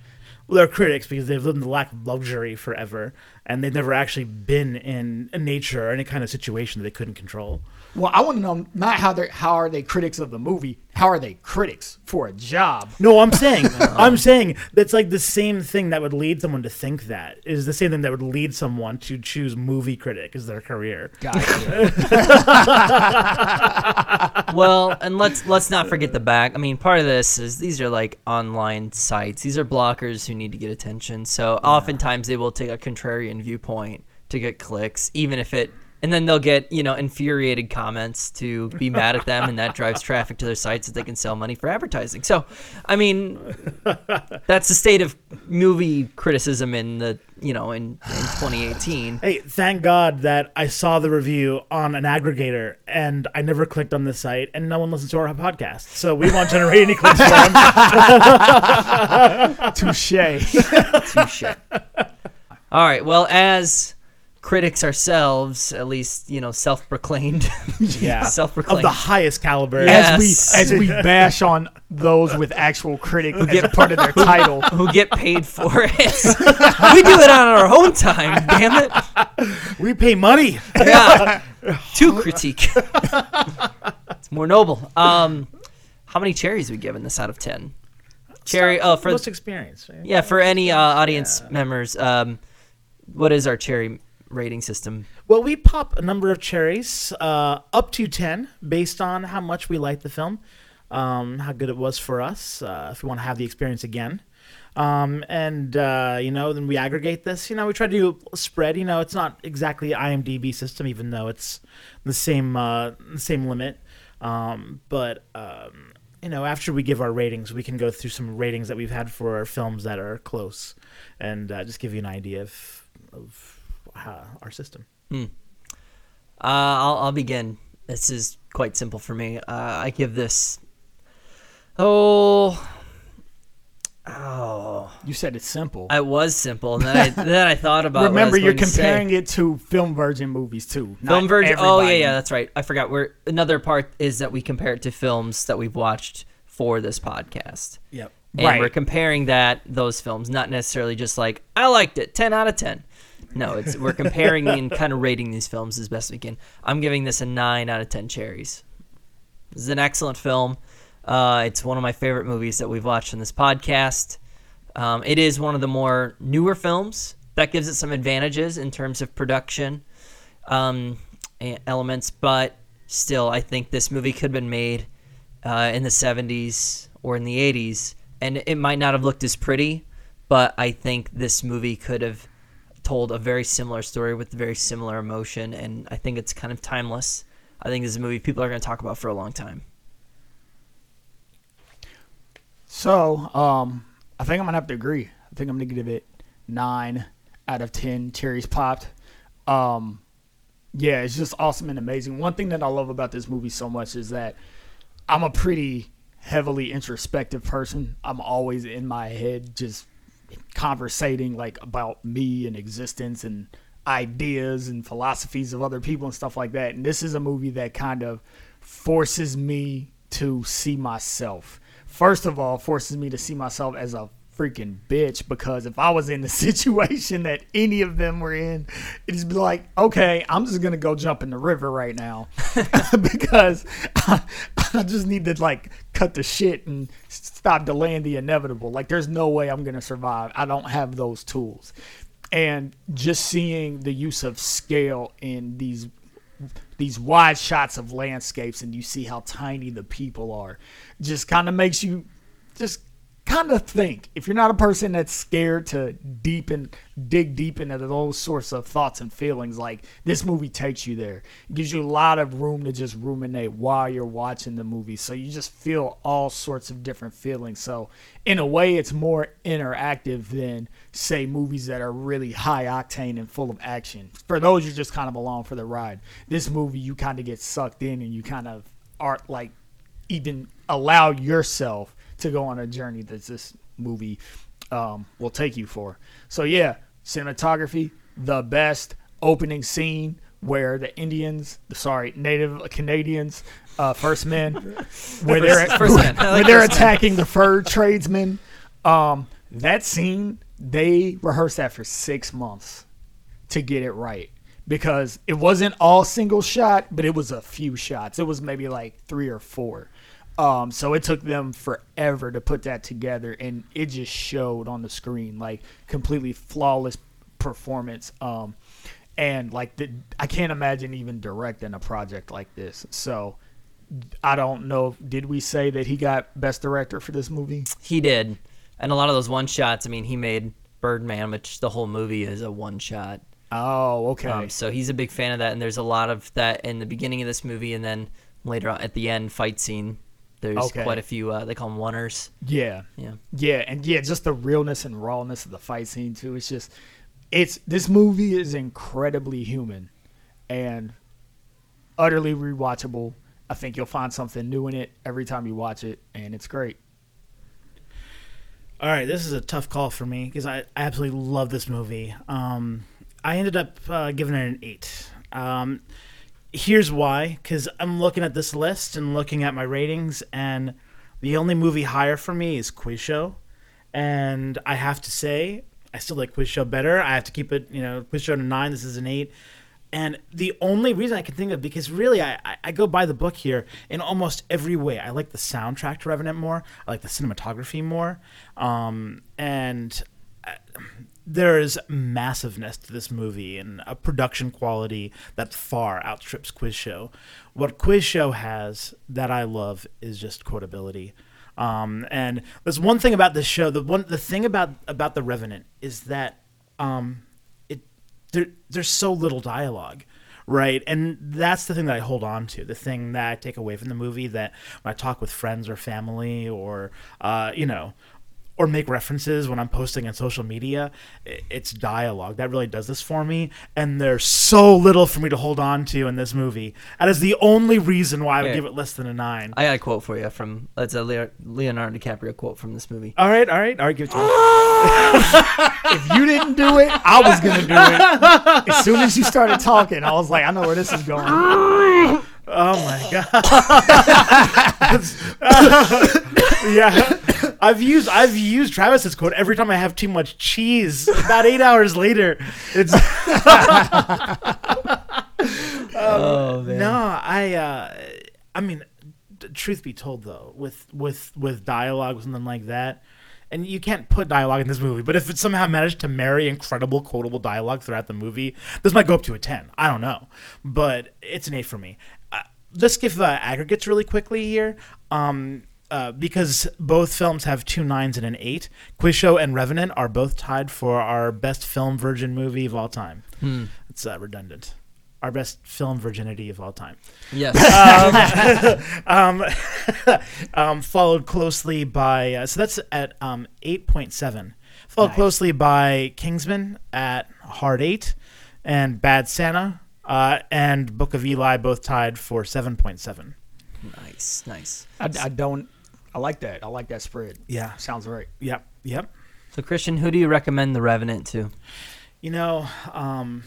Well, they're critics because they've lived in the lack of luxury forever, and they've never actually been in nature or any kind of situation that they couldn't control. Well, I want to know not how they are how are they critics of the movie. How are they critics for a job? No, I'm saying, oh. I'm saying that's like the same thing that would lead someone to think that is the same thing that would lead someone to choose movie critic as their career. Gotcha. well, and let's let's not forget the back. I mean, part of this is these are like online sites. These are blockers who need to get attention. So oftentimes they will take a contrarian viewpoint to get clicks, even if it. And then they'll get you know infuriated comments to be mad at them, and that drives traffic to their sites that they can sell money for advertising. So, I mean, that's the state of movie criticism in the you know in, in 2018. Hey, thank God that I saw the review on an aggregator and I never clicked on the site and no one listens to our podcast. So we won't generate any clicks for them. Touche. Touche. All right. Well, as critics ourselves, at least you know, self-proclaimed, Yeah. Of self-proclaimed. of the highest caliber. Yeah. As we as we bash on those with actual critic as a part of their title. who get paid for it. we do it on our own time. Damn it. We pay money. Yeah. To critique. it's more noble. Um, how many cherries we given this out of ten? Cherry. Oh, for most experience. Right? yeah, for any uh, audience members. Um, what is our cherry rating system? Well, we pop a number of cherries, uh, up to 10, based on how much we liked the film, um, how good it was for us, uh, if we want to have the experience again. Um, and, uh, you know, then we aggregate this. You know, we try to do spread. You know, it's not exactly IMDb system, even though it's the same, uh, the same limit. Um, but, um, you know, after we give our ratings, we can go through some ratings that we've had for our films that are close and uh, just give you an idea of, of how, our system. Uh, I'll, I'll begin. This is quite simple for me. Uh, I give this. Oh. Oh. You said it's simple. It was simple. And then I, then I thought about. what I was Remember, you're going to comparing it to film virgin movies too. Film version. Oh yeah, yeah, that's right. I forgot. We're another part is that we compare it to films that we've watched for this podcast. Yep. and Right. we're comparing that those films, not necessarily just like I liked it, ten out of ten. No, it's we're comparing and kind of rating these films as best we can. I'm giving this a nine out of ten cherries. This is an excellent film. Uh, it's one of my favorite movies that we've watched in this podcast. Um, it is one of the more newer films that gives it some advantages in terms of production um, elements, but still, I think this movie could have been made uh, in the 70s or in the 80s, and it might not have looked as pretty, but I think this movie could have told a very similar story with very similar emotion, and I think it's kind of timeless. I think this is a movie people are going to talk about for a long time. So, um, I think I'm gonna have to agree. I think I'm gonna give it nine out of ten cherries popped. Um, yeah, it's just awesome and amazing. One thing that I love about this movie so much is that I'm a pretty heavily introspective person. I'm always in my head, just conversating like about me and existence and ideas and philosophies of other people and stuff like that. And this is a movie that kind of forces me to see myself. First of all, forces me to see myself as a freaking bitch because if I was in the situation that any of them were in, it'd just be like, okay, I'm just gonna go jump in the river right now because I, I just need to like cut the shit and stop delaying the inevitable. Like, there's no way I'm gonna survive. I don't have those tools, and just seeing the use of scale in these these wide shots of landscapes and you see how tiny the people are just kind of makes you just kind of think if you're not a person that's scared to deep and dig deep into those sorts of thoughts and feelings, like this movie takes you there. It gives you a lot of room to just ruminate while you're watching the movie. So you just feel all sorts of different feelings. So in a way, it's more interactive than say movies that are really high octane and full of action. For those, you're just kind of along for the ride. This movie, you kind of get sucked in and you kind of are like even allow yourself to go on a journey that this movie um, will take you for. So yeah, cinematography, the best opening scene where the Indians, sorry, Native Canadians, uh, first men, where they're First. I where they're attacking the fur tradesmen. Um, that scene they rehearsed that for six months to get it right because it wasn't all single shot, but it was a few shots. It was maybe like three or four. Um, so it took them forever to put that together, and it just showed on the screen like completely flawless performance. Um, and like the, I can't imagine even directing a project like this. So I don't know. Did we say that he got best director for this movie? He did, and a lot of those one shots. I mean, he made Birdman, which the whole movie is a one shot. Oh, okay. Um, so he's a big fan of that, and there's a lot of that in the beginning of this movie, and then later on at the end fight scene. There's Okay. quite a few. Uh, they call them oneers. Yeah. Yeah. Yeah, and yeah, just the realness and rawness of the fight scene too. It's just it's this movie is incredibly human and utterly rewatchable. I think you'll find something new in it every time you watch it and it's great. All right, this is a tough call for me because I, I absolutely love this movie. Um, I ended up uh, giving it an eight. Um, here's why: because I'm looking at this list and looking at my ratings, and the only movie higher for me is Quiz Show, and I have to say I still like Quiz Show better. I have to keep it, you know, Quiz Show to nine. This is an eight. And the only reason I can think of, because really I, I- go by the book here in almost every way. I like the soundtrack to Revenant more. I like the cinematography more. Um, and uh, there is massiveness to this movie and a production quality that far outstrips Quiz Show. What Quiz Show has that I love is just quotability. Um, and there's one thing about this show. The one the thing about about the Revenant is that um, it there there's so little dialogue right and that's the thing that i hold on to the thing that i take away from the movie that when i talk with friends or family or uh, you know or make references when i'm posting on social media it's dialogue that really does this for me and there's so little for me to hold on to in this movie that is the only reason why i would Okay. give it less than a nine I got a quote for you from that's a Leo- Leonardo DiCaprio quote from this movie. all right all right all right give it to me If you didn't do it, I was gonna do it. As soon as you started talking, I was like, I know where this is going. Oh my god. yeah. I've used I've used Travis's quote every time I have too much cheese. About eight hours later, it's Oh man. no. I uh, I mean, truth be told though, with with with dialogue something like that, and you can't put dialogue in this movie, but if it somehow managed to marry incredible quotable dialogue throughout the movie, this might go up to a ten. I don't know, but it's an eight for me. Uh, let's give uh, aggregates really quickly here. Um, uh, because both films have two nines and an eight, Quiz Show and Revenant are both tied for our best film virgin movie of all time. It's uh, redundant. Our best film virginity of all time Yes. um, um, followed closely by uh, so that's at um, eight point seven. Followed Nice. closely by Kingsman at hard eight, and Bad Santa uh, and Book of Eli both tied for seven point seven. nice. Nice. I, I don't. I like that. I like that spread. Yeah. Sounds right. Yep. Yep. So Christian, who do you recommend The Revenant to? You know, um,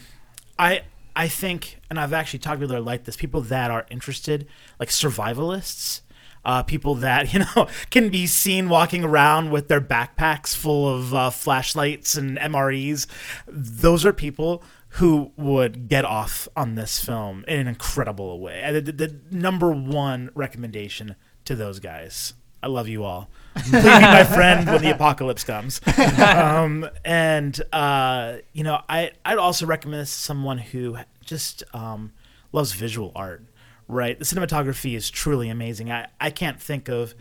I I think, and I've actually talked to people that are like this, people that are interested, like survivalists, uh, people that you know can be seen walking around with their backpacks full of uh, flashlights and MREs. Those are people who would get off on this film in an incredible way. And the, the number one recommendation to those guys. I love you all. Please be my friend when the apocalypse comes. Um, and uh, you know, I I'd also recommend this to someone who just um, loves visual art. Right, the cinematography is truly amazing. I I can't think of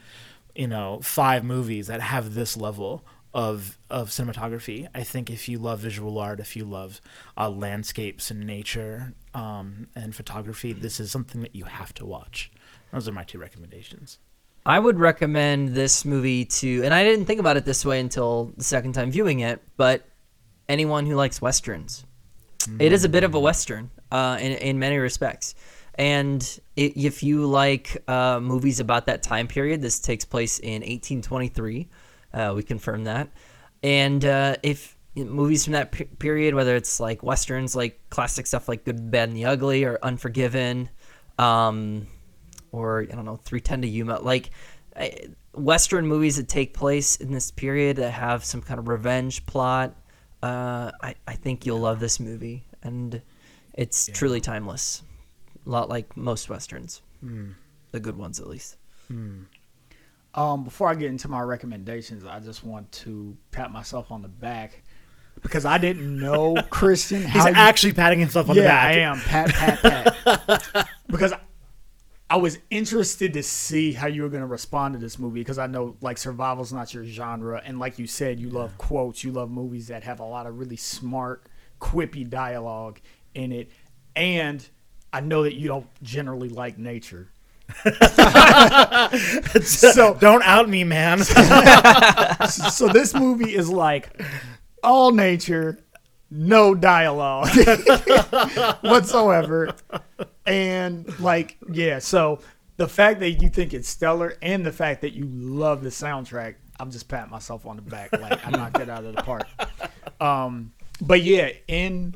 you know, five movies that have this level of of cinematography. I think if you love visual art, if you love uh, landscapes and nature um, and photography, this is something that you have to watch. Those are my two recommendations. I would recommend this movie to, and I didn't think about it this way until the second time viewing it, but anyone who likes westerns. It is a bit of a western uh, in in many respects, and if you like uh, movies about that time period, this takes place in 1823. Uh, we confirm that, and uh, if movies from that period, whether it's like westerns, like classic stuff like Good, Bad, and the Ugly, or Unforgiven, um, or I don't know, 310 to Yuma, like Western movies that take place in this period that have some kind of revenge plot. Uh, I, I think you'll love this movie, and it's truly timeless. A lot like most westerns, the good ones at least. Um, before I get into my recommendations, I just want to pat myself on the back because I didn't know Christian. He's how you- actually patting himself on yeah, the back. I am pat pat pat because I was interested to see how you were going to respond to this movie because I know like survival's not your genre, and like you said, you love quotes, you love movies that have a lot of really smart, quippy dialogue in it, and I know that you don't generally like nature. so Don't out me, man. so this movie is like all nature, no dialogue whatsoever. And like, yeah, so the fact that you think it's stellar and the fact that you love the soundtrack, I'm just patting myself on the back. Like I knocked it out of the park. Um, but yeah, in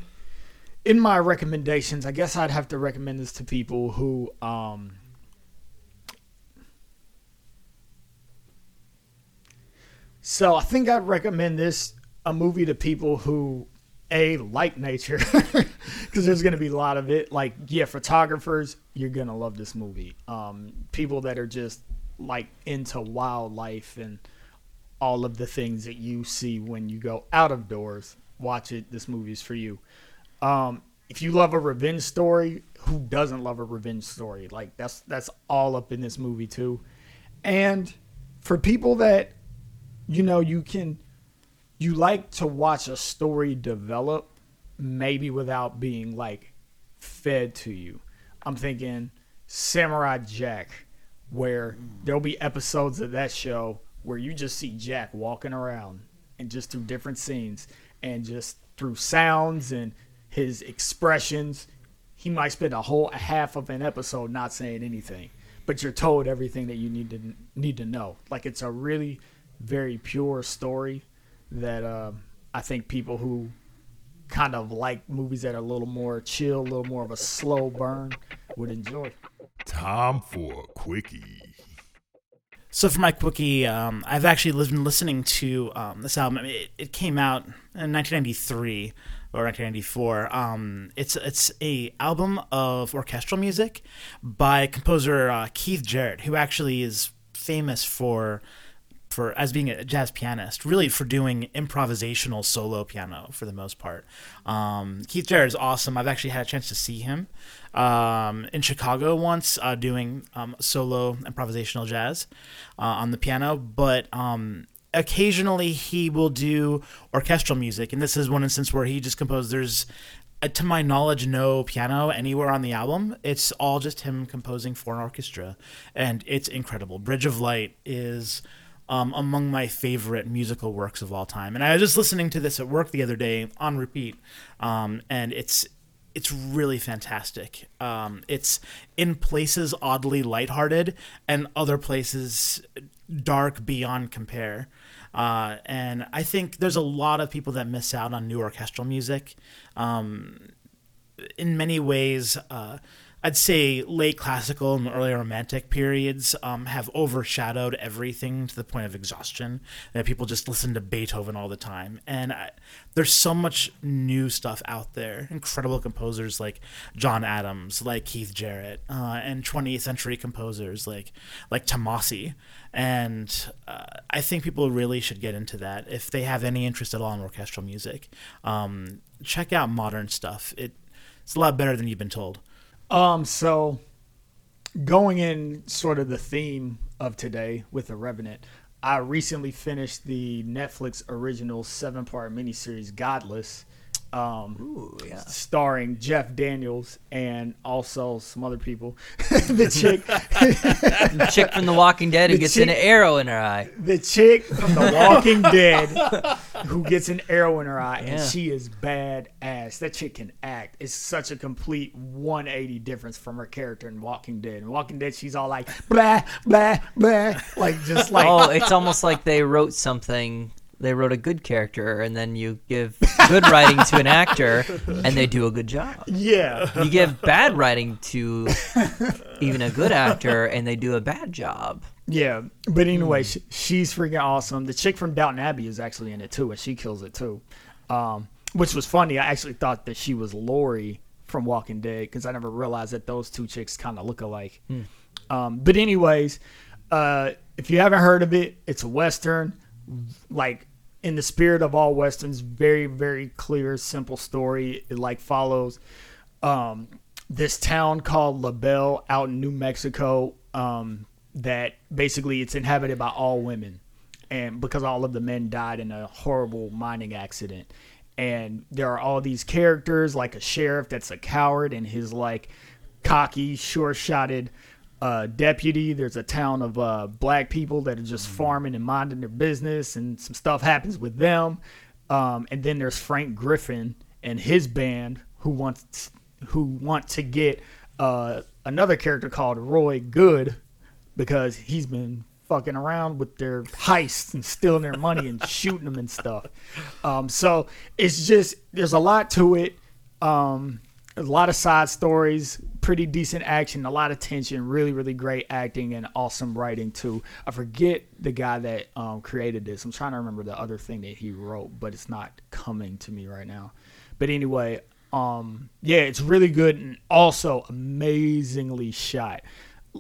in my recommendations, I guess I'd have to recommend this to people who um So I think I'd recommend this a movie to people who a like nature because there's going to be a lot of it. Like yeah, photographers, you're going to love this movie. Um, people that are just like into wildlife and all of the things that you see when you go out of doors, watch it. This movie is for you. Um, if you love a revenge story, who doesn't love a revenge story? Like that's that's all up in this movie too. And for people that you know you can you like to watch a story develop maybe without being like fed to you. I'm thinking Samurai Jack where mm. there'll be episodes of that show where you just see Jack walking around and just through different scenes and just through sounds and his expressions. He might spend a whole a half of an episode not saying anything but you're told everything that you need to need to know. Like it's a really very pure story that um, I think people who kind of like movies that are a little more chill, a little more of a slow burn would enjoy. Time for a quickie. So for my quickie, um, I've actually been listening to um, this album. I mean, It, it came out in 1993 or 1994. Um, it's it's a album of orchestral music by composer uh, Keith Jarrett, who actually is famous for for as being a jazz pianist, really for doing improvisational solo piano for the most part. Um, Keith Jarrett is awesome. I've actually had a chance to see him um, in Chicago once uh, doing um, solo improvisational jazz uh, on the piano, but um, occasionally he will do orchestral music, and this is one instance where he just composed. There's uh, to my knowledge, no piano anywhere on the album. It's all just him composing for an orchestra, and it's incredible. Bridge of Light is um, among my favorite musical works of all time. And I was just listening to this at work the other day on repeat, um, and it's it's really fantastic. Um, it's in places oddly lighthearted, and other places dark beyond compare. Uh, and I think there's a lot of people that miss out on new orchestral music. Um, in many ways, uh, I'd say late classical and early romantic periods um, have overshadowed everything to the point of exhaustion. That people just listen to Beethoven all the time, and I, there's so much new stuff out there. Incredible composers like John Adams, like Keith Jarrett, uh, and 20th century composers like like Tomasi. And uh, I think people really should get into that if they have any interest at all in orchestral music. Um, check out modern stuff. It it's a lot better than you've been told. Um, so going in sort of the theme of today with the Revenant, I recently finished the Netflix original seven part miniseries Godless. Um, Ooh, yeah. starring Jeff Daniels and also some other people. the chick, The chick from The Walking Dead who The gets chick- an arrow in her eye. the chick from The Walking Dead, who gets an arrow in her eye, and she is badass. That chick can act. It's such a complete 180 difference from her character in Walking Dead. In Walking Dead, she's all like blah blah blah, like just like Oh, it's almost like they wrote something. They wrote a good character, and then you give good writing to an actor, and they do a good job. yeah. You give bad writing to even a good actor, and they do a bad job. Yeah, but anyway, sh she's freaking awesome. The chick from Downton Abbey is actually in it too, and she kills it too. Um, which was funny. I actually thought that she was Lori from Walking Dead because I never realized that those two chicks kind of look alike. Hmm. Um, but anyways, uh, if you haven't heard of it, it's a western, like in the spirit of all westerns. Very very clear, simple story. It like follows um, this town called La Belle out in New Mexico. Um, that basically it's inhabited by all women, and because all of the men died in a horrible mining accident, and there are all these characters like a sheriff that's a coward and his like cocky, sure-shotted uh, deputy. There's a town of uh, black people that are just farming and minding their business, and some stuff happens with them. Um, and then there's Frank Griffin and his band who wants who want to get uh, another character called Roy Goode because he's been fucking around with their heists and stealing their money and shooting them and stuff. Um, so it's just there's a lot to it. Um, a lot of side stories, pretty decent action, a lot of tension, really, really great acting and awesome writing too. I forget the guy that um, created this. I'm trying to remember the other thing that he wrote, but it's not coming to me right now. But anyway, um, yeah, it's really good and also amazingly shot.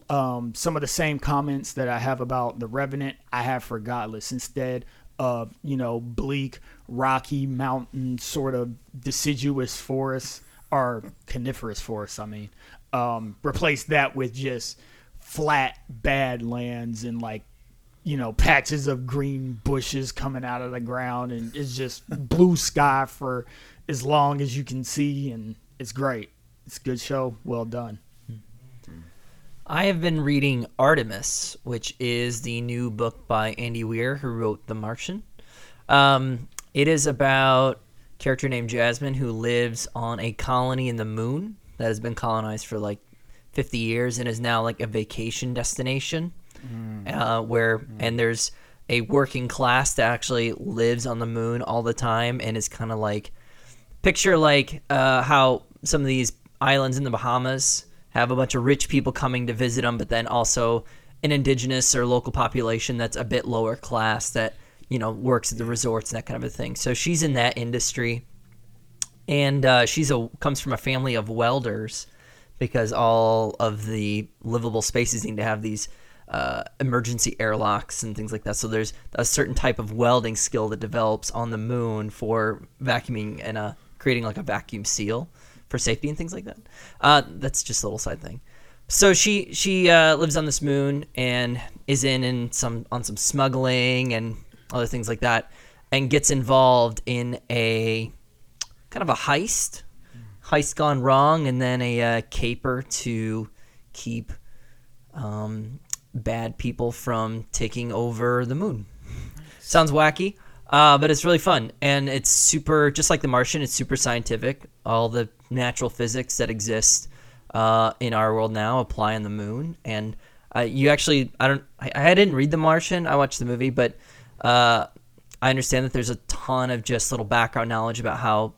Um, some of the same comments that I have about the Revenant, I have for Godless instead of you know bleak, rocky mountain sort of deciduous forests or coniferous forests. I mean, um, replace that with just flat badlands and like you know patches of green bushes coming out of the ground and it's just blue sky for as long as you can see and it's great it's a good show well done I have been reading Artemis, which is the new book by Andy Weir, who wrote The Martian. Um, it is about character named Jasmine who lives on a colony in the moon that has been colonized for like 50 years and is now like a vacation destination. Uh, where and there's a working class that actually lives on the moon all the time and is kind of like picture like uh, how some of these islands in the Bahamas have a bunch of rich people coming to visit them, but then also an indigenous or local population that's a bit lower class that you know works at the resorts and that kind of a thing. So she's in that industry, and uh, she's a comes from a family of welders because all of the livable spaces need to have these uh, emergency airlocks and things like that. So there's a certain type of welding skill that develops on the moon for vacuuming and uh, creating like a vacuum seal for safety and things like that. Uh, that's just a little side thing. So she she uh, lives on this moon and is in in some on some smuggling and other things like that, and gets involved in a kind of a heist, heist gone wrong, and then a uh, caper to keep um, bad people from taking over the moon. Sounds wacky, uh, but it's really fun, and it's super. Just like The Martian, it's super scientific. All the natural physics that exist uh, in our world now apply on the moon, and uh, you actually, I don't, I, I didn't read The Martian. I watched the movie, but uh, I understand that there's a ton of just little background knowledge about how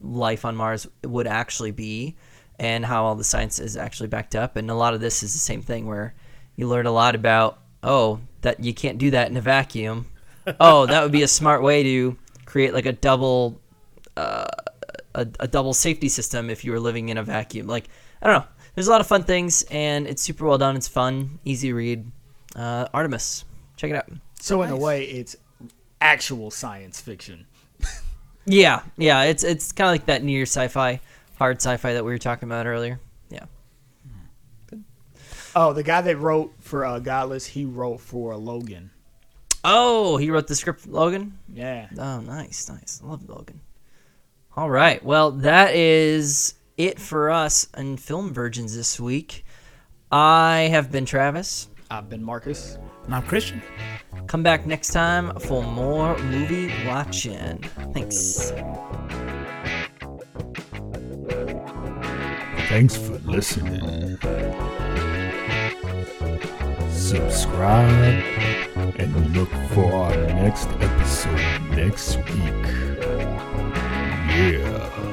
life on Mars would actually be and how all the science is actually backed up. And a lot of this is the same thing where you learn a lot about, oh, that you can't do that in a vacuum. oh, that would be a smart way to create like a double uh, a, a double safety system if you were living in a vacuum. Like, I don't know. There's a lot of fun things and it's super well done. It's fun, easy read. Uh, Artemis. Check it out. So in a way it's actual science fiction Yeah, yeah, it's it's kind of like that near sci-fi, hard sci-fi that we were talking about earlier. Yeah. Oh, the guy that wrote for uh, Godless, he wrote for Logan. Oh, he wrote the script for Logan? Yeah. Oh, nice, nice. I love Logan. All right. Well, that is it for us and Film Virgins this week. I have been Travis. I've been Marcus. And I'm Christian. Come back next time for more movie watching. Thanks. Thanks for listening. Subscribe and look for our next episode next week. Yeah.